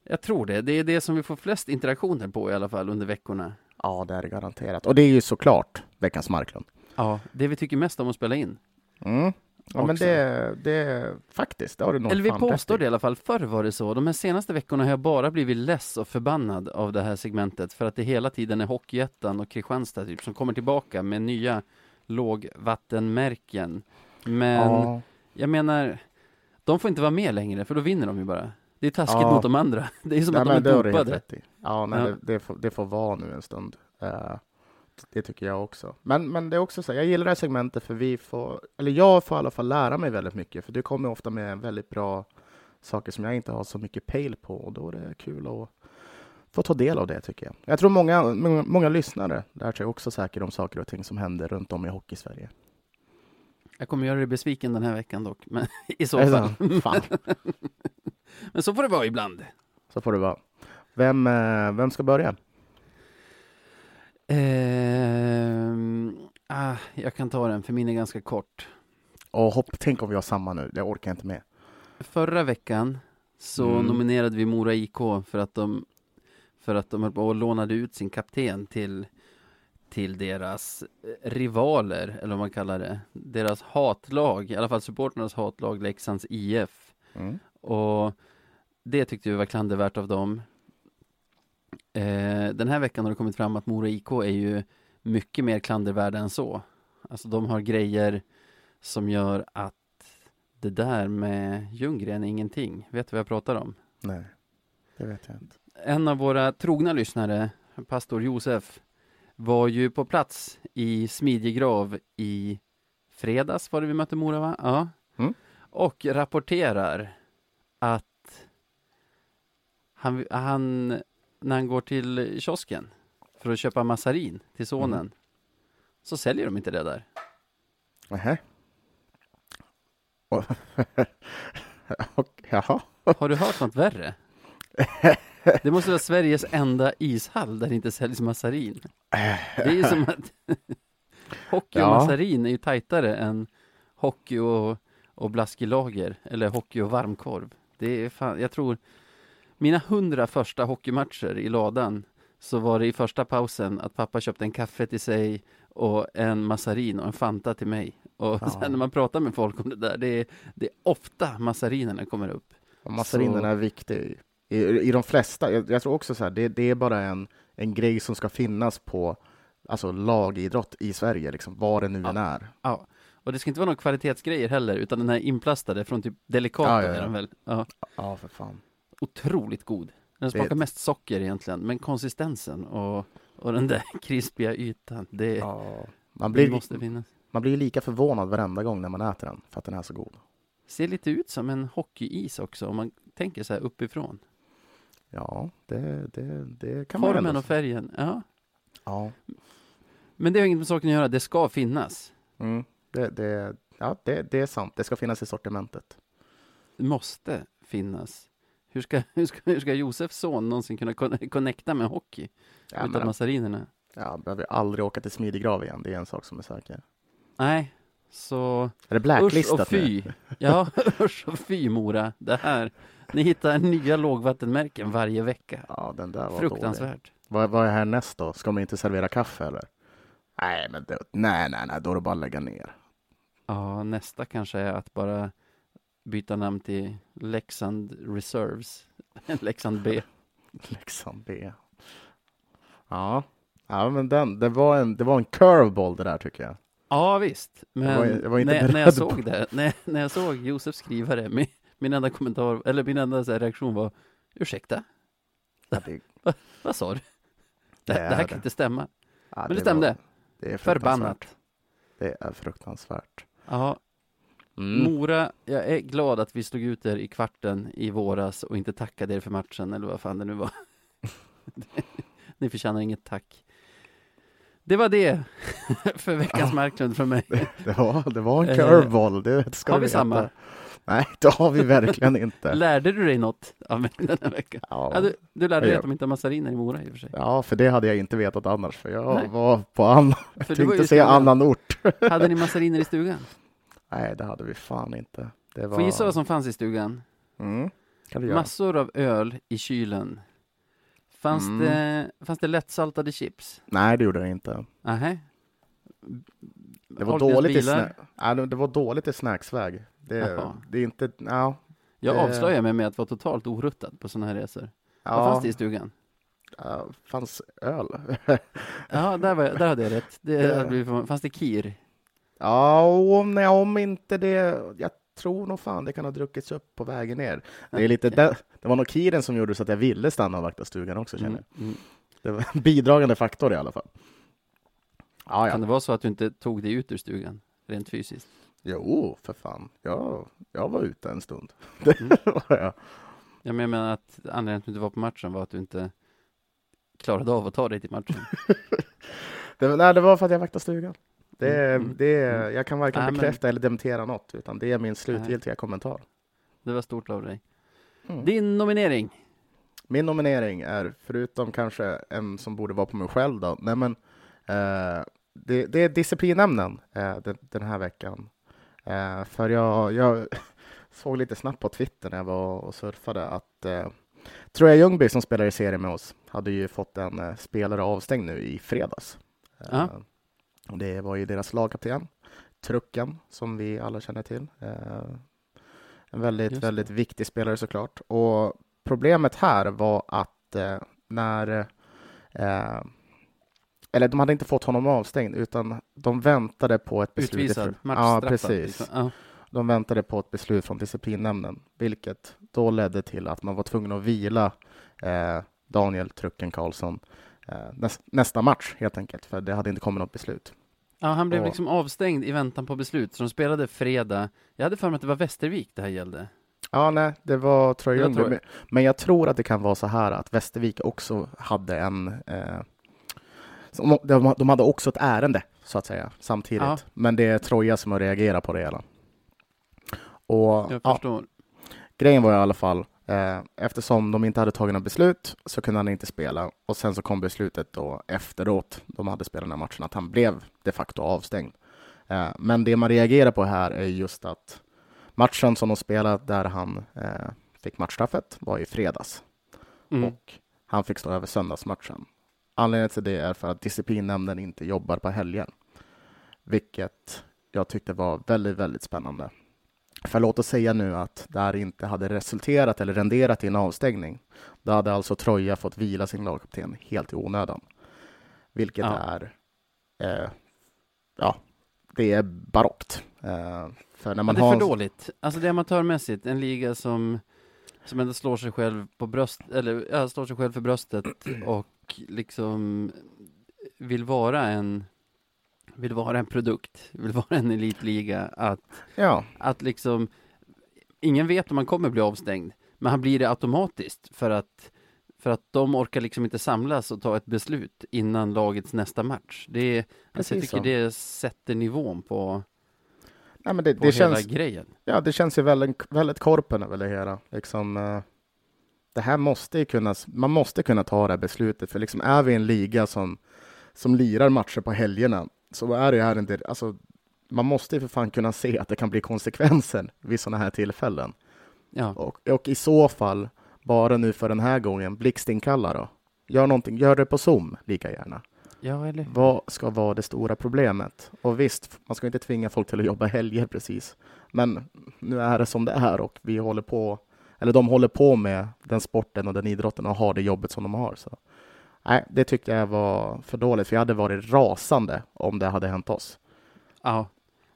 Jag tror det. Det är det som vi får flest interaktioner på i alla fall under veckorna. Ja, det är det garanterat. Och det är ju såklart veckans Marklund. Ja, det vi tycker mest om att spela in. Mm. Ja, men det, det, faktiskt, det har du nog Eller vi påstår i. det i alla fall. Förr var det så. De här senaste veckorna har jag bara blivit less och förbannad av det här segmentet. För att det hela tiden är Hockeyettan och Kristianstad typ, som kommer tillbaka med nya lågvattenmärken. Men Ja, jag menar, de får inte vara med längre för då vinner de ju bara. Det är taskigt Ja. mot de andra. Det är som nej, att de är dopade. Ja, nej, Ja. Det, det, får, det får vara nu en stund. Eh, det tycker jag också. Men, men det är också så, jag gillar det här segmentet för vi får, eller jag får i alla fall lära mig väldigt mycket, för du kommer ofta med väldigt bra saker som jag inte har så mycket pejl på och då är det kul att få ta del av det tycker jag. Jag tror många, många, många lyssnare lär sig också säkert om saker och ting som händer runt om i Hockey-Sverige. Jag kommer göra dig besviken den här veckan dock, men i så fall. Fan, Men så får det vara ibland. så får det vara. Vem, eh, vem ska börja? Ehm, ah, jag kan ta den, för min är ganska kort. Och hopp, tänk om vi har samma nu, det orkar jag inte med. Förra veckan så Mm. nominerade vi Mora IK för att de för att de höll på och lånade ut sin kapten till till deras eh, rivaler, eller vad man kallar det. Deras hatlag, i alla fall supporternas hatlag, Leksands IF. Mm. Och det tyckte vi var klandervärt av dem. Eh, den här veckan har det kommit fram att Mora IK är ju mycket mer klandervärda än så. Alltså de har grejer som gör att det där med Ljunggren är ingenting. Vet du vad jag pratar om? Nej, det vet jag inte. En av våra trogna lyssnare, pastor Josef, var ju på plats i Smidjegrav i fredags var det vi mötte Mora va? Ja. Mm. Och rapporterar att han, han, när han går till kiosken för att köpa massarin till sonen, Mm. så säljer de inte det där. Nähä. Jaha. Har du hört något värre? Det måste vara Sveriges enda ishall där det inte säljs massarin. Det är ju som att hockey och Ja. massarin är ju tajtare än hockey och, och blaskilager, eller hockey och varmkorv. Det är fan, jag tror, mina hundra första hockeymatcher i ladan, så var det i första pausen att pappa köpte en kaffe till sig och en massarin och en Fanta till mig. Och Ja. sen när man pratar med folk om det där, det är, det är ofta massarinerna kommer upp. Och Massarinen Så- är viktig i, i de flesta. Jag, jag tror också så här, det, det är bara en, en grej som ska finnas på alltså, lagidrott i Sverige, liksom, vad det nu Ja. än är. Ja, och det ska inte vara några kvalitetsgrejer heller, utan den här inplastade från typ Delicata Ja, ja, ja. är den väl? Ja, Ja, för fan. otroligt god. Den smakar Det- mest socker egentligen, men konsistensen och, och den där krispiga ytan, det, Ja. Man, det blir, måste finnas. man blir lika förvånad varenda gång när man äter den, för att den är så god. Ser lite ut som en hockeyis också, om man tänker så här uppifrån. Ja, det, det, det kan man Formen ändå och färgen, ja. Ja. Men det har inget med saken att göra, det ska finnas. Mm. Det, det, ja, det, det är sant. Det ska finnas i sortimentet. Det måste finnas. Hur ska, hur ska, hur ska Josefs son någonsin kunna connecta med hockey Ja, utan men, massarinerna? ja, behöver aldrig åka till Smidegrav igen. Det är en sak som är säker. Nej, så Är det usch blacklistat och fy. Ja, usch och fy Mora. Det här, ni hittar nya lågvattenmärken varje vecka. Ja, den där var. Fruktansvärt. Vad, vad är härnäst då? Ska de inte servera kaffe eller? Nej, men det, nej, nej, nej, då är det bara att lägga ner. Ja, nästa kanske är att bara byta namn till Leksand Reserves. Leksand B. Leksand B. Ja, ja men den, det var en, det var en curveball det där tycker jag. Ja, visst. Men var- jag var när, när jag såg det, när, när jag såg Josef skrivare, min, min enda kommentar, eller min enda så här, reaktion var Ursäkta, Ja, det, vad sa du? Det, Det det, är här det. kan inte stämma. ja, Men det stämde. Var, det är. Förbannat. Det är fruktansvärt. Ja, Mm. Mora, jag är glad att vi stod ut där i kvarten i våras och inte tackade er för matchen, eller vad fan det nu var. Ni förtjänar inget tack. Det var det för veckans Ja. Marklund från mig. Det, var, det var en Eh, curveball. Det ska har vi veta. samma? Nej, det har vi verkligen inte. Lärde du dig något av den här veckan? Ja, Ja, du, du lärde dig att de inte har massariner i Mora i och för sig. ja, för det hade jag inte vetat annars. För jag Nej. var på annan, För du var ju tänkte säga annan ort. Hade ni massariner i stugan? Nej, det hade vi fan inte. Det var... Får gissa vad som fanns i stugan? Mm. Massor av öl i kylen. Fanns, Mm. det, fanns det lättsaltade chips? Nej, det gjorde det inte. Nähä? Det var, dåligt i sna- Nej, det var dåligt i snacksväg. Det, det är inte... Ja, Jag Det- avslöjar mig med att vara totalt oruttad på sådana här resor. ja, Vad fanns det i stugan? ja, fanns öl. Ja, där, var jag, där hade jag rätt. Det Fanns det kir? ja, om, nej, om inte det... Jag tror nog fan det kan ha druckits upp på vägen ner. Det, är lite, det, det var nog kiren som gjorde så att jag ville stanna och vakta stugan också, känner Mm, mm. jag. Det var en bidragande faktor i alla fall. Ja, Kan ja. det vara så att du inte tog dig ut ur stugan? Rent fysiskt? Jo, för fan. Jag, jag var ute en stund. Det Mm. var jag. Ja, men jag menar att anledningen till att du inte var på matchen var att du inte klarade av att ta dig till matchen. Det, nej, det var för att jag vaktade stugan. Det, Mm, mm, det, mm. jag kan varken Nej, men- bekräfta eller dementera något, utan det är min slutgiltiga kommentar. Det var stort av dig. Mm. Din nominering? Min nominering är, förutom kanske en som borde vara på mig själv då, nej men Eh, det, det är disciplinnämnden eh, den, den här veckan. Eh, för jag, jag såg lite snabbt på Twitter när jag var och surfade att eh, Troja Ljungby som spelar i serien med oss hade ju fått en eh, spelare avstängd nu i fredags. Eh, och det var ju deras lagkapten, Trucken, som vi alla känner till. Eh, en väldigt, Just väldigt viktig spelare såklart. Och problemet här var att eh, när eh, eller de hade inte fått honom avstängd utan de väntade på ett beslut. Utvisad, ifrån- Ja, precis. liksom. Ja. De väntade på ett beslut från disciplinnämnden, vilket då ledde till att man var tvungen att vila eh, Daniel Trucken Karlsson eh, näs, nästa match helt enkelt, för det hade inte kommit något beslut. ja, han blev Och- liksom avstängd i väntan på beslut, så de spelade fredag. Jag hade för mig att det var Västervik det här gällde. Ja, nej, det var tror- Men, jag tror att det kan vara så här att Västervik också hade en... Eh, de, de hade också ett ärende, så att säga, samtidigt. Ja. Men det är Troja som har reagerat på det hela. Och Jag ja, förstår. grejen var i alla fall, eh, eftersom de inte hade tagit något beslut så kunde han inte spela. Och sen så kom beslutet då efteråt, de hade spelat den här matchen, att han blev de facto avstängd. Eh, men det man reagerar på här är just att matchen som de spelade där han eh, fick matchstraffet var i fredags Mm. och han fick stå över söndagsmatchen. Anledningen till det är för att disciplinnämnden inte jobbar på helgen, vilket jag tyckte var väldigt, väldigt spännande. För låt oss säga nu att det här inte hade resulterat eller renderat i en avstängning. Då hade alltså Troja fått vila sin lagkapten helt i onödan. Vilket Ja. är, eh, ja, det är barockt. Eh, för när man det är har för dåligt. Alltså det är amatörmässigt, en liga som, som ändå slår sig själv på bröst, eller ja, slår sig själv för bröstet och liksom vill vara en vill vara en produkt, vill vara en elitliga, att, ja, att liksom ingen vet om man kommer bli avstängd, men han blir det automatiskt för att för att de orkar liksom inte samlas och ta ett beslut innan lagets nästa match. Det är, alltså jag tycker så. det sätter nivån på, nej, men det, på det hela känns grejen. Ja, det känns ju väldigt, väldigt korpen över det hela. Liksom, eh, det här måste ju kunna, man måste kunna ta det här beslutet, för liksom är vi en liga som, som lirar matcher på helgerna, så är det här inte, alltså, man måste ju för fan kunna se att det kan bli konsekvenser vid sådana här tillfällen. Ja. Och, och i så fall, bara nu för den här gången, blixtinkalla då. Gör någonting, gör det på Zoom lika gärna. Ja, eller Vad ska vara det stora problemet? Och visst, man ska inte tvinga folk till att jobba helger precis. Men nu är det som det är och vi håller på, eller de håller på med den sporten och den idrotten och har det jobbet som de har. Så. Nej, det tyckte jag var för dåligt, för jag hade varit rasande om det hade hänt oss. Ja,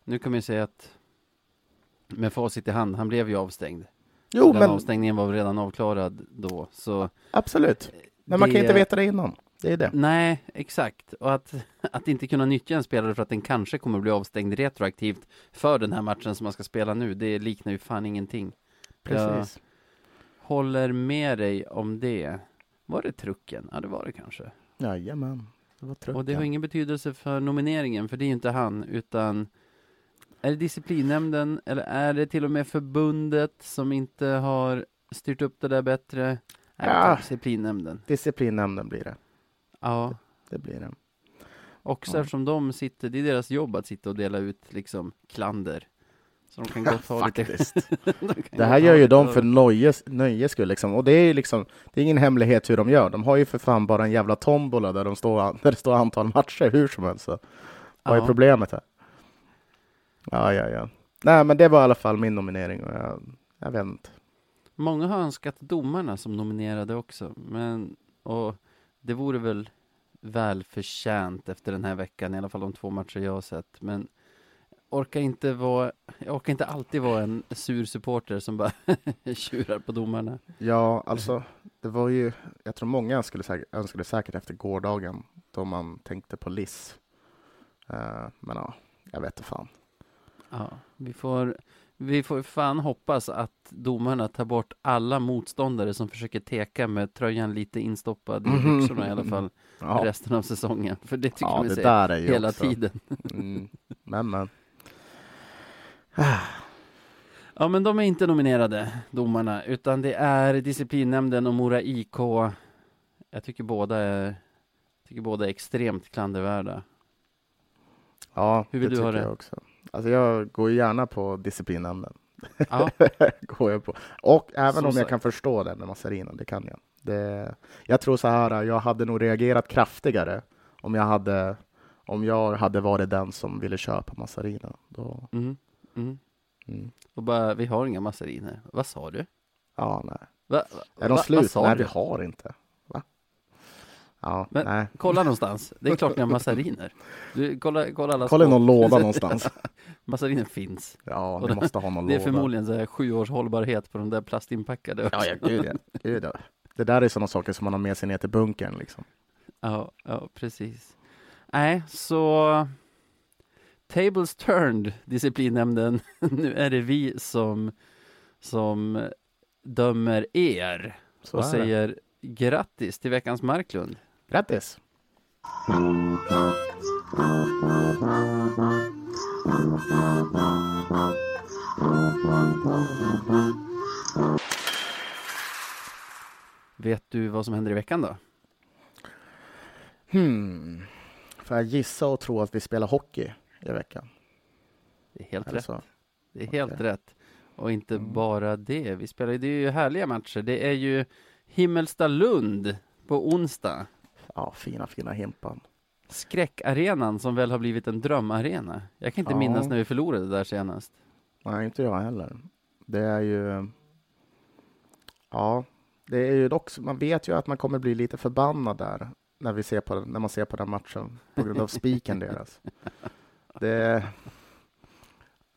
nu kan man ju säga att med facit i hand, han blev ju avstängd. Jo, Den men avstängningen var redan avklarad då, så absolut. Men man kan det- inte veta det innan. Det är det. Nej, exakt. Och att, att inte kunna nyttja en spelare för att den kanske kommer bli avstängd retroaktivt för den här matchen som man ska spela nu, det liknar ju fan ingenting. Precis. Håller med dig om det. Var det trucken? Ja, det var det kanske. Jajamän. Det var Och det har trucken. ingen betydelse för nomineringen, för det är ju inte han, utan är det disciplinnämnden eller är det till och med förbundet som inte har styrt upp det där bättre? Nej, Ja. disciplinnämnden. Disciplinnämnden blir det. Ja, Det blir det. också Ja. eftersom de sitter, det är deras jobb att sitta och dela ut liksom klander. Så de kan gott ha lite... Faktiskt. de kan Det här gör ju lite de för nöjes, nöjes skull liksom. Och det är ju liksom, det är ingen hemlighet hur de gör. De har ju för fan bara en jävla tombola där, de står, där det står antal matcher hur som helst. Så. Vad är Ja. problemet här? Ja, ja, ja. Nej, men det var i alla fall min nominering och jag, jag vet inte. Många har önskat domarna som nominerade också, men och det vore väl välförtjänt efter den här veckan, i alla fall de två matcher jag har sett, men orkar inte vara, jag orkar inte alltid vara en sur supporter som bara tjurar på domarna. Ja, alltså, det var ju, jag tror många skulle säkert, önskade säkert efter gårdagen då man tänkte på Liss. Eh, men ja, jag vet inte fan. Ja, vi får, vi får fan hoppas att domarna tar bort alla motståndare som försöker teka med tröjan lite instoppad i Mhm. byxorna i alla fall Ja, resten av säsongen. För det tycker ja man sig där är ju hela också. tiden. Mm, men, men. Ja, men de är inte nominerade, domarna, utan det är disciplinnämnden och Mora IK. Jag tycker båda är Tycker båda är extremt klandervärda. Ja, Hur vill det du ha tycker det? Jag, också. Alltså jag går gärna på disciplinnämnden. Ja, går jag på. Och även Som om jag sagt. kan förstå det med Massarino, det kan jag. Det, jag tror så här, jag hade nog reagerat kraftigare om jag hade, om jag hade varit den som ville köpa Massarino. Då, mm, mm. mm. Och bara, vi har inga massariner. Vad sa du? Ja, nej. Va, Är de va, slut? Nej, du? vi har inte. Va? Ja, Men- nej. Kolla någonstans. Det är klart ni har massariner. Du, kolla, kolla alla Kolla i någon låda någonstans. Massariner finns. Ja, det- måste ha någon Det är låda. förmodligen så här sju års hållbarhet på de där plastinpackade också. Ja, ja, gud ja. Gud, ja. Det där är sådana saker som man har med sig ner till bunkern. Liksom. Ja, ja, precis. Nej, så Tables turned, disciplinnämnden. nu är det vi som, som dömer er Så och det. säger grattis till veckans Marklund. Grattis! Vet du vad som händer i veckan då? Hmm. Får jag gissa och tro att vi spelar hockey i veckan? Det är helt Eller rätt. så? Det är helt rätt. Och inte Mm. bara det. Vi spelar det är ju härliga matcher. Det är ju Himmelstalund på onsdag. Ja, fina, fina Himpan. Skräckarenan som väl har blivit en drömarena. Jag kan inte Ja. minnas när vi förlorade där senast. Nej, inte jag heller. Det är ju... Ja, det är ju dock... Man vet ju att man kommer bli lite förbannad där när, vi ser på, när man ser på den matchen på grund av spiken deras. Det är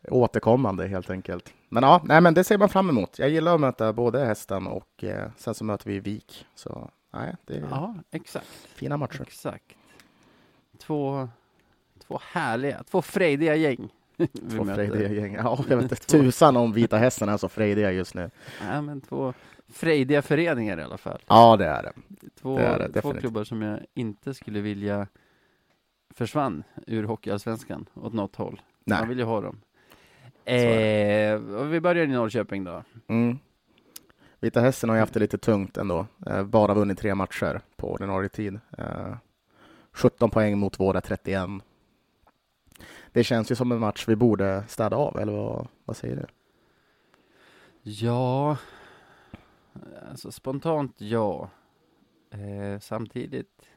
återkommande helt enkelt. Men ja, nej, men det ser man fram emot. Jag gillar att möta både hästen och eh, sen så möter vi Vik. Så nej, det är Ja, exakt. fina matcher. Exakt. Två, två härliga, två frejdiga gäng. Två frejdiga gäng. Ja, jag vet inte tusan om Vita Hästen är så frejdiga just nu. Ja, men två frejdiga föreningar i alla fall. Ja, det är det. Två, Det är det, två definitivt. klubbar som jag inte skulle vilja försvann ur Hockeyallsvenskan åt något håll. Man Nej. vill ju ha dem. Eh, vi börjar i Norrköping då. Mm. Vita Hästen har ju haft det lite tungt ändå. Eh, bara vunnit tre matcher på ordinarie tid. Eh, 17 poäng mot våra 31. Det känns ju som en match vi borde städa av, eller vad, vad säger du? Ja, alltså spontant ja. Eh, samtidigt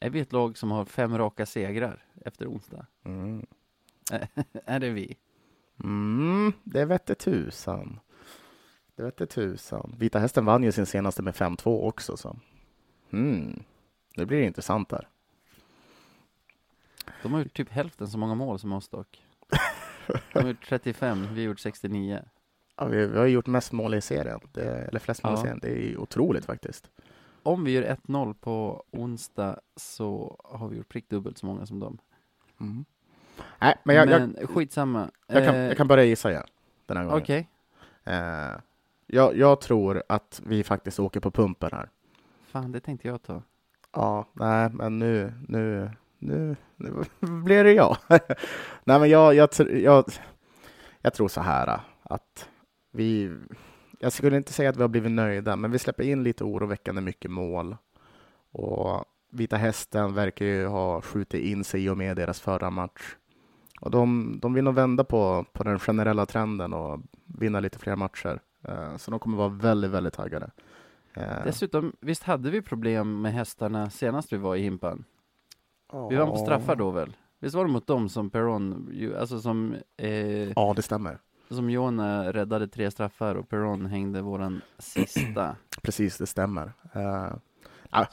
är vi ett lag som har fem raka segrar efter onsdag. Mm. är det vi? Mm, det vette tusan. Det vette tusan. Vita Hästen vann ju sin senaste med 5-2 också. Så. Mm. Det blir intressant där. De har gjort typ hälften så många mål som oss dock. De har gjort 35, vi har gjort 69. Ja, vi, vi har gjort mest mål i serien, det, eller flest mål i Ja. serien. Det är otroligt faktiskt. Om vi gör 1-0 på onsdag så har vi gjort prick dubbelt så många som dem. Mm. Nej, men jag, jag, Men skitsamma. jag, kan, Eh, jag kan börja gissa igen den här gången. Okej, Eh, jag, jag tror att vi faktiskt åker på pumpen här. fan det tänkte jag ta. Ja, nej, men nu, nu, nu, nu blir det jag. nej, men jag, jag, jag, jag tror så här äh, att vi, jag skulle inte säga att vi har blivit nöjda, men vi släpper in lite oroväckande mycket mål. Och Vita Hästen verkar ju ha skjutit in sig i och med deras förra match. Och de, de vill nog vända på, på den generella trenden och vinna lite fler matcher. Eh, Så de kommer vara väldigt, väldigt taggade. Eh, Dessutom, visst hade vi problem med hästarna senast vi var i Himpan? Vi vann på straffar då väl? Visst var det mot dem som Perron, ju- alltså som, eh, Ja, det stämmer. som Jona räddade tre straffar och Perron hängde våran sista. Precis, det stämmer. Eh,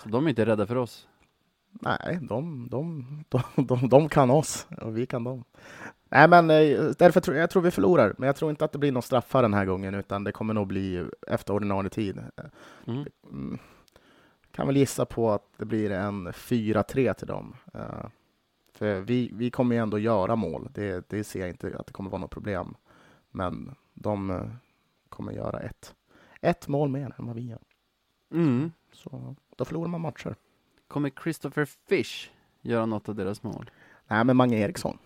Så de är inte rädda för oss. nej, de, de, de, de, de kan oss och vi kan dem. Nej, men eh, därför tror jag tror vi förlorar. Men jag tror inte att det blir någon straffar den här gången, utan det kommer nog bli efter ordinarie tid. Mm. Mm. Kan väl gissa på att det blir en 4-3 till dem. Eh, för vi, vi kommer ju ändå göra mål. Det, det ser jag inte att det kommer vara något problem. Men de eh, kommer göra ett, ett mål mer än vad vi gör. Mm. Så då förlorar man matcher. Kommer Christopher Fish göra något av deras mål? Nej, men Mange Eriksson.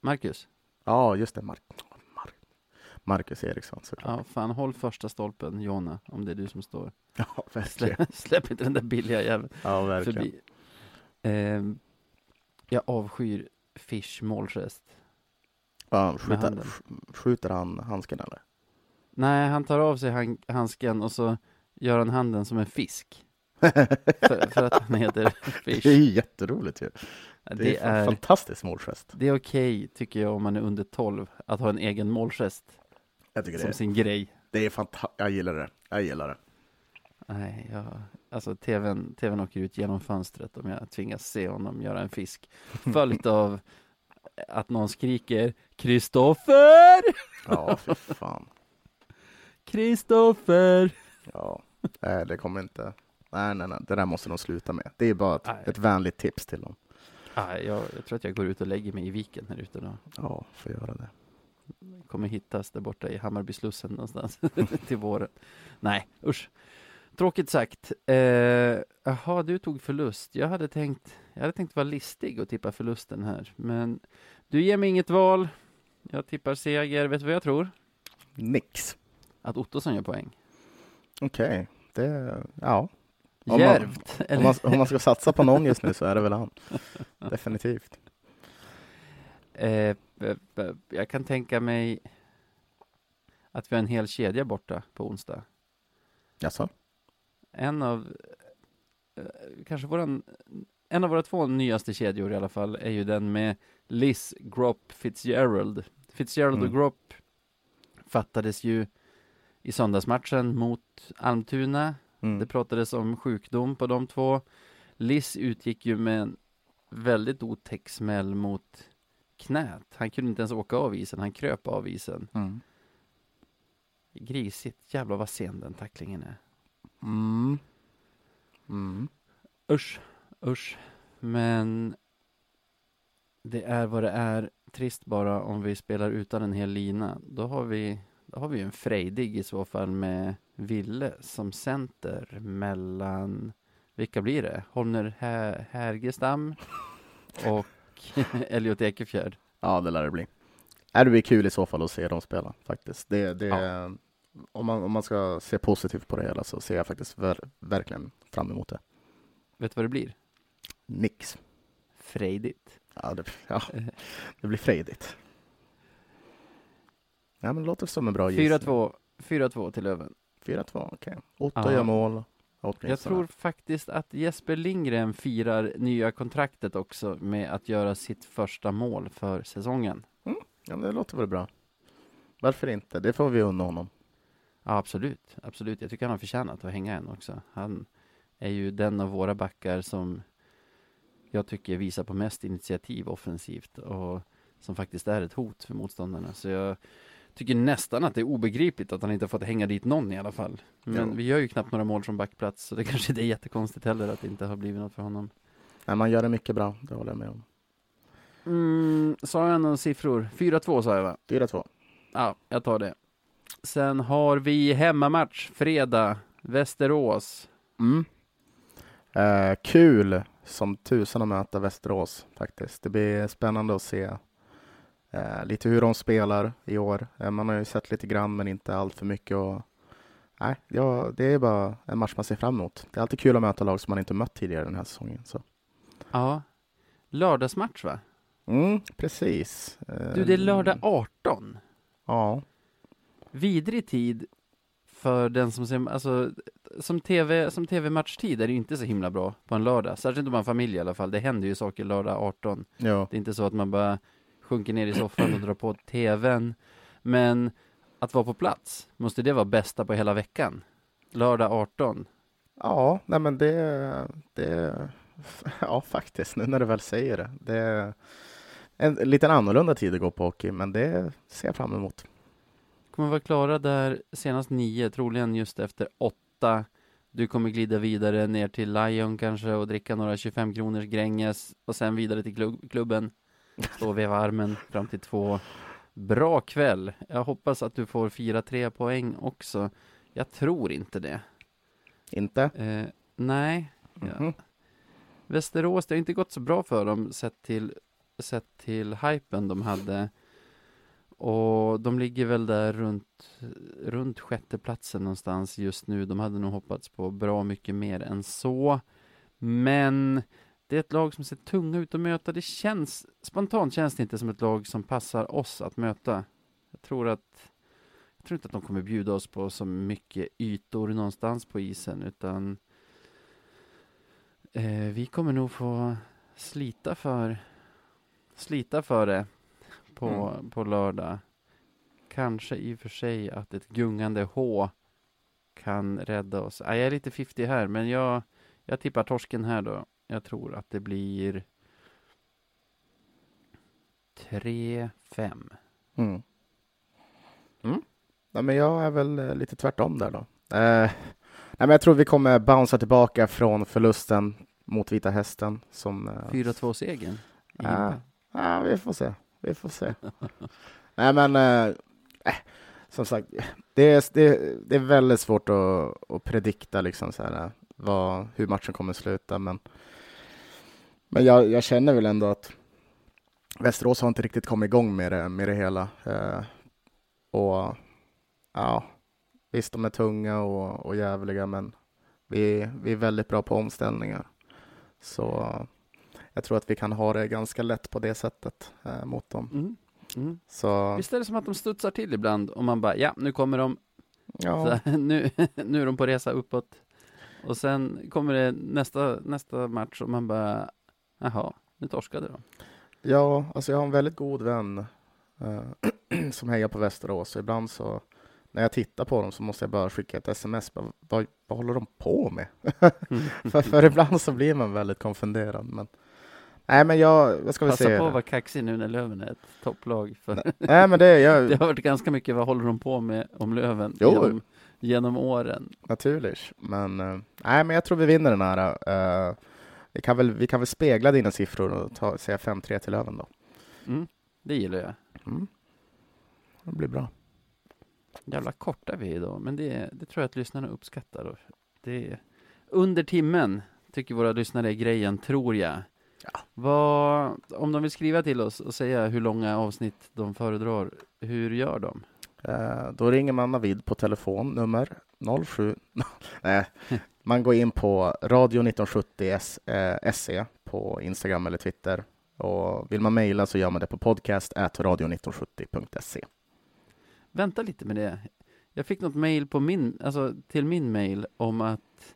Marcus? Ja, just det. Mark, Mark, Marcus Eriksson såklart. Ja, fan håll första stolpen Jonna, om det är du som står. Ja, verkligen. Släpp, släpp inte den där billiga jäveln Ja, verkligen. förbi. Ehm, jag avskyr Fish målgest. Ja, Med skjuter, handen. sk- skjuter han handsken eller? Nej, han tar av sig han, handsken och så gör han handen som en fisk. För, för att han heter Det är Fish. jätteroligt ju. Det, Det är, en fantastisk målgest. det är okej, tycker jag, om man är under 12, att ha en egen målgest Jag tycker som det, sin grej. det är fantastiskt. Jag gillar det. Jag gillar det. Nej, jag, alltså tvn, tvn åker ut genom fönstret om jag tvingas se honom göra en fisk. Följt av att någon skriker Kristoffer! Ja, fy fan. Kristoffer! Ja, nej, det kommer inte. Nej, nej, nej, det där måste de sluta med. Det är bara Nej. ett, ett vänligt tips till dem. Nej, jag, jag tror att jag går ut och lägger mig i viken här ute då. Ja, får göra det. Kommer hittas där borta i Hammarbyslussen någonstans till våren. Nej, usch. Tråkigt sagt. Eh, Jaha, du tog förlust. Jag hade tänkt, jag hade tänkt vara listig och tippa förlusten här. Men du ger mig inget val. Jag tippar seger. Vet du vad jag tror? Nix. Att Ottosson gör poäng. Okej, det, ja. Om man-! Om man, om man ska satsa på någon just nu så är det väl han. Definitivt. Eh, jag kan tänka mig att vi har en hel kedja borta på onsdag. Jaså? En av, eh, kanske våran, en av våra två nyaste kedjor i alla fall är ju den med Liz Gropp Fitzgerald. Fitzgerald och Mm. Gropp fattades ju i söndagsmatchen mot Almtuna. Mm. Det pratades om sjukdom på de två. Liz utgick ju med en väldigt otäck smäll mot knät. Han kunde inte ens åka av isen, han kröp av isen. Mm. Grisigt, jävlar vad sen den tacklingen är. Mm. Mm. Usch, usch. Men det är vad det är. Trist bara om vi spelar utan en hel lina. Då har vi, då har vi ju en frejdig i så fall med Ville som center mellan, vilka blir det? Holmner Hä- Härgestam och Elliot Ekefjärd. Ja, det lär det bli. Äh, Det blir kul i så fall att se dem spela faktiskt. Det, det, Ja. om, man, om man ska se positivt på det hela så ser jag faktiskt ver, verkligen fram emot det. Vet du vad det blir? Nix. Frejdigt. Ja, det, ja, det blir frejdigt. Ja, men det låter som en bra gissning. 4-2, 4-2 till Löven. 4-2, okej. Otto Ja. gör mål. Jag tror faktiskt att Jesper Lindgren firar nya kontraktet också med att göra sitt första mål för säsongen. Ja, men det låter väl bra. Varför inte? Det får vi unna honom. Ja, absolut, absolut. Jag tycker han har förtjänat att hänga en också. Han är ju den av våra backar som jag tycker visar på mest initiativ offensivt och som faktiskt är ett hot för motståndarna. Så jag tycker nästan att det är obegripligt att han inte har fått hänga dit någon i alla fall. Men Ja. vi gör ju knappt några mål från backplats, så det kanske inte är jättekonstigt heller att det inte har blivit något för honom. Nej, man gör det mycket bra. Det håller jag med om. Mm, sa jag några siffror? 4-2 sa jag va? 4-2. Ja, jag tar det. Sen har vi hemmamatch fredag, Västerås. Mm. Eh, kul som tusan att möta Västerås faktiskt. Det blir spännande att se eh, lite hur de spelar i år. Eh, man har ju sett lite grann men inte allt för mycket. Och, nej, ja, det är bara en match man ser fram emot. Det är alltid kul att möta lag som man inte mött tidigare den här säsongen. Så. Ja, lördagsmatch va? Mm, precis. Eh, Du, det är lördag 18. Ja, Vidrig tid för den som ser, alltså som tv, som tv-matchtid är det ju inte så himla bra på en lördag. Särskilt om man har familj i alla fall. Det händer ju saker lördag 18. ja. Det är inte så att man bara sjunker ner i soffan och drar på tvn. Men att vara på plats, måste det vara bästa på hela veckan? Lördag 18. Ja, nej men det, det, ja faktiskt, nu när du väl säger det. Det är en liten annorlunda tid att gå på hockey, men det ser jag fram emot. Kommer vara klara där senast nio, troligen just efter åtta. Du kommer glida vidare ner till Lion kanske och dricka några 25 kronors Gränges och sen vidare till klubb, klubben. Stå och veva armen fram till två. Bra kväll. Jag hoppas att du får fira tre poäng också. Jag tror inte det. Inte? Eh, nej, Ja. Mhm. Västerås, det har inte gått så bra för dem sett till, sett till hypen de hade. Och de ligger väl där runt, runt sjätteplatsen någonstans just nu. De hade nog hoppats på bra mycket mer än så. Men det är ett lag som ser tunga ut att möta. Det känns, spontant känns det inte som ett lag som passar oss att möta. Jag tror att jag tror inte att de kommer bjuda oss på så mycket ytor någonstans på isen, utan eh, vi kommer nog få slita för slita för det på, Mm. på lördag. Kanske i och för sig att ett gungande H kan rädda oss. Ah, jag är lite 50 här, men jag, jag tippar torsken här då. Jag tror att det blir 3-5. Mm. Mm. Nej, men jag är väl eh, lite tvärtom där då. Eh, nej, men jag tror vi kommer bouncea tillbaka från förlusten mot Vita Hästen. Som, eh, 4-2-segern. i Ja. Gimpa. Ja, vi får se. Vi får se. Nej, men eh, eh, som sagt, det är, det, det är väldigt svårt att, att predikta liksom så här, eh, vad, hur matchen kommer sluta. Men, men jag, jag känner väl ändå att Västerås har inte riktigt kommit igång med det, med det hela. Eh, och ja, visst, de är tunga och, och jävliga, men vi, vi är väldigt bra på omställningar. Så jag tror att vi kan ha det ganska lätt på det sättet eh, mot dem. Mm. Mm. Så Visst är det som att de studsar till ibland och man bara, ja, nu kommer de, ja, så, nu, nu är de på resa uppåt. Och sen kommer det nästa, nästa match och man bara, jaha, nu torskade de. ja, alltså jag har en väldigt god vän eh, som hejar på Västerås. Så ibland så när jag tittar på dem så måste jag bara skicka ett sms. Bara, vad, vad håller de på med? för, för ibland så blir man väldigt konfunderad. Men, nej, men jag, jag ska väl Passa se. på det. att vara kaxig nu när Löven är ett topplag. För Nej, men det, jag, det har varit ganska mycket, vad håller de på med om Löven Jo. genom, genom åren? Naturligt, men eh, nej, men jag tror vi vinner den här. eh, vi, kan väl, vi kan väl spegla dina siffror och ta, säga 5-3 till Löven då. Mm, det gillar jag. Mm. Det blir bra. Jävla korta vi är idag, men det, det tror jag att lyssnarna uppskattar. Det är, under timmen tycker våra lyssnare är grejen, tror jag. Ja. Vad, om de vill skriva till oss och säga hur långa avsnitt de föredrar, hur gör de? Eh, då ringer man Navid på telefon nummer 07. Nej, man går in på radio1970.se eh, på Instagram eller Twitter. Och vill man mejla så gör man det på podcast radio1970.se. Vänta lite med det. Jag fick något mejl på min, alltså till min mejl om att,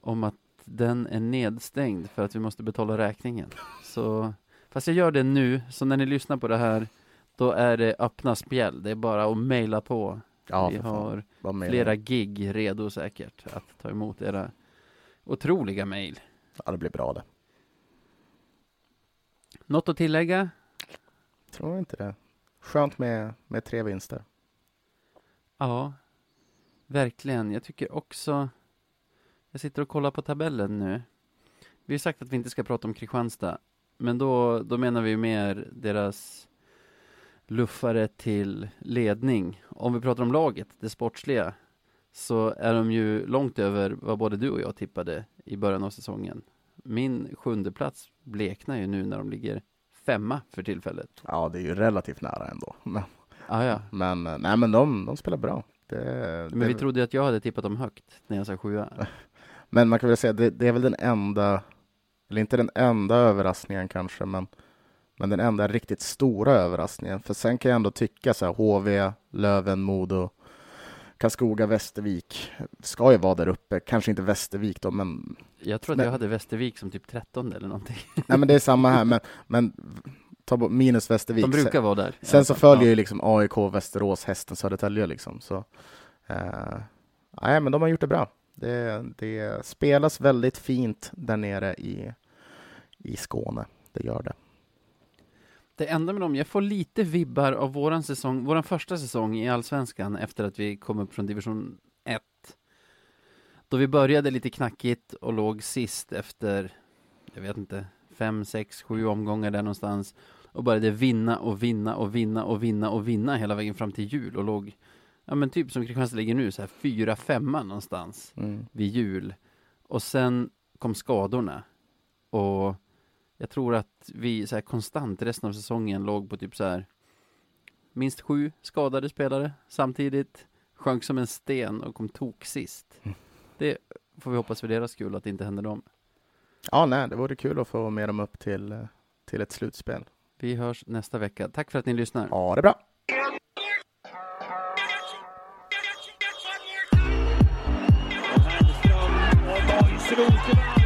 om att den är nedstängd för att vi måste betala räkningen. Så, fast jag gör det nu, så när ni lyssnar på det här, då är det öppna spjäll. Det är bara att mejla på. Ja, vi har flera gig redo säkert att ta emot era otroliga mejl. Ja, det blir bra det. Något att tillägga? Tror inte det. Skönt med, med tre vinster. Ja, verkligen. Jag tycker också... Jag sitter och kollar på tabellen nu. Vi har sagt att vi inte ska prata om Kristianstad, men då, då menar vi mer deras luffare till ledning. Om vi pratar om laget, det sportsliga, så är de ju långt över vad både du och jag tippade i början av säsongen. Min sjunde plats bleknar ju nu när de ligger femma för tillfället. Ja, det är ju relativt nära ändå. Men, Ah, ja. men, eh, nej, men de, de spelar bra. Det, Men det, vi trodde ju att jag hade tippat dem högt när jag sa sjua. Men man kan väl säga det, det är väl den enda, eller inte den enda överraskningen kanske, men, men den enda riktigt stora överraskningen. För sen kan jag ändå tycka så här, HV, Löven, Modo, Karlskoga, Västervik ska ju vara där uppe. Kanske inte Västervik då, men, Jag tror att Men- jag hade Västervik som typ 13 eller någonting. nej, men det är samma här. Men, men ta bort minus Västervik. De brukar vara där. Sen så följer Ja. ju liksom AIK, Västerås, Hästen, Södertälje liksom. Så, eh, nej, men de har gjort det bra. Det, det spelas väldigt fint där nere i, i Skåne. Det gör det. Det enda med dem, jag får lite vibbar av våran säsong, våran första säsong i Allsvenskan efter att vi kom upp från division 1. Då vi började lite knackigt och låg sist efter, jag vet inte, fem, sex, sju omgångar där någonstans. Och började vinna och vinna och vinna och vinna och vinna hela vägen fram till jul och låg, ja men typ som Kristianstad ligger nu, så här fyra, femma någonstans. Mm. vid jul. Och sen kom skadorna. Och jag tror att vi så här konstant resten av säsongen låg på typ så här minst sju skadade spelare samtidigt. Sjönk som en sten och kom tok sist. Mm. Det får vi hoppas för deras skull att det inte händer dem. Ja, nej, det vore kul att få med dem upp till, eh, till ett slutspel. Vi hörs nästa vecka. Tack för att ni lyssnar. Ja, det är bra. Rosenberg.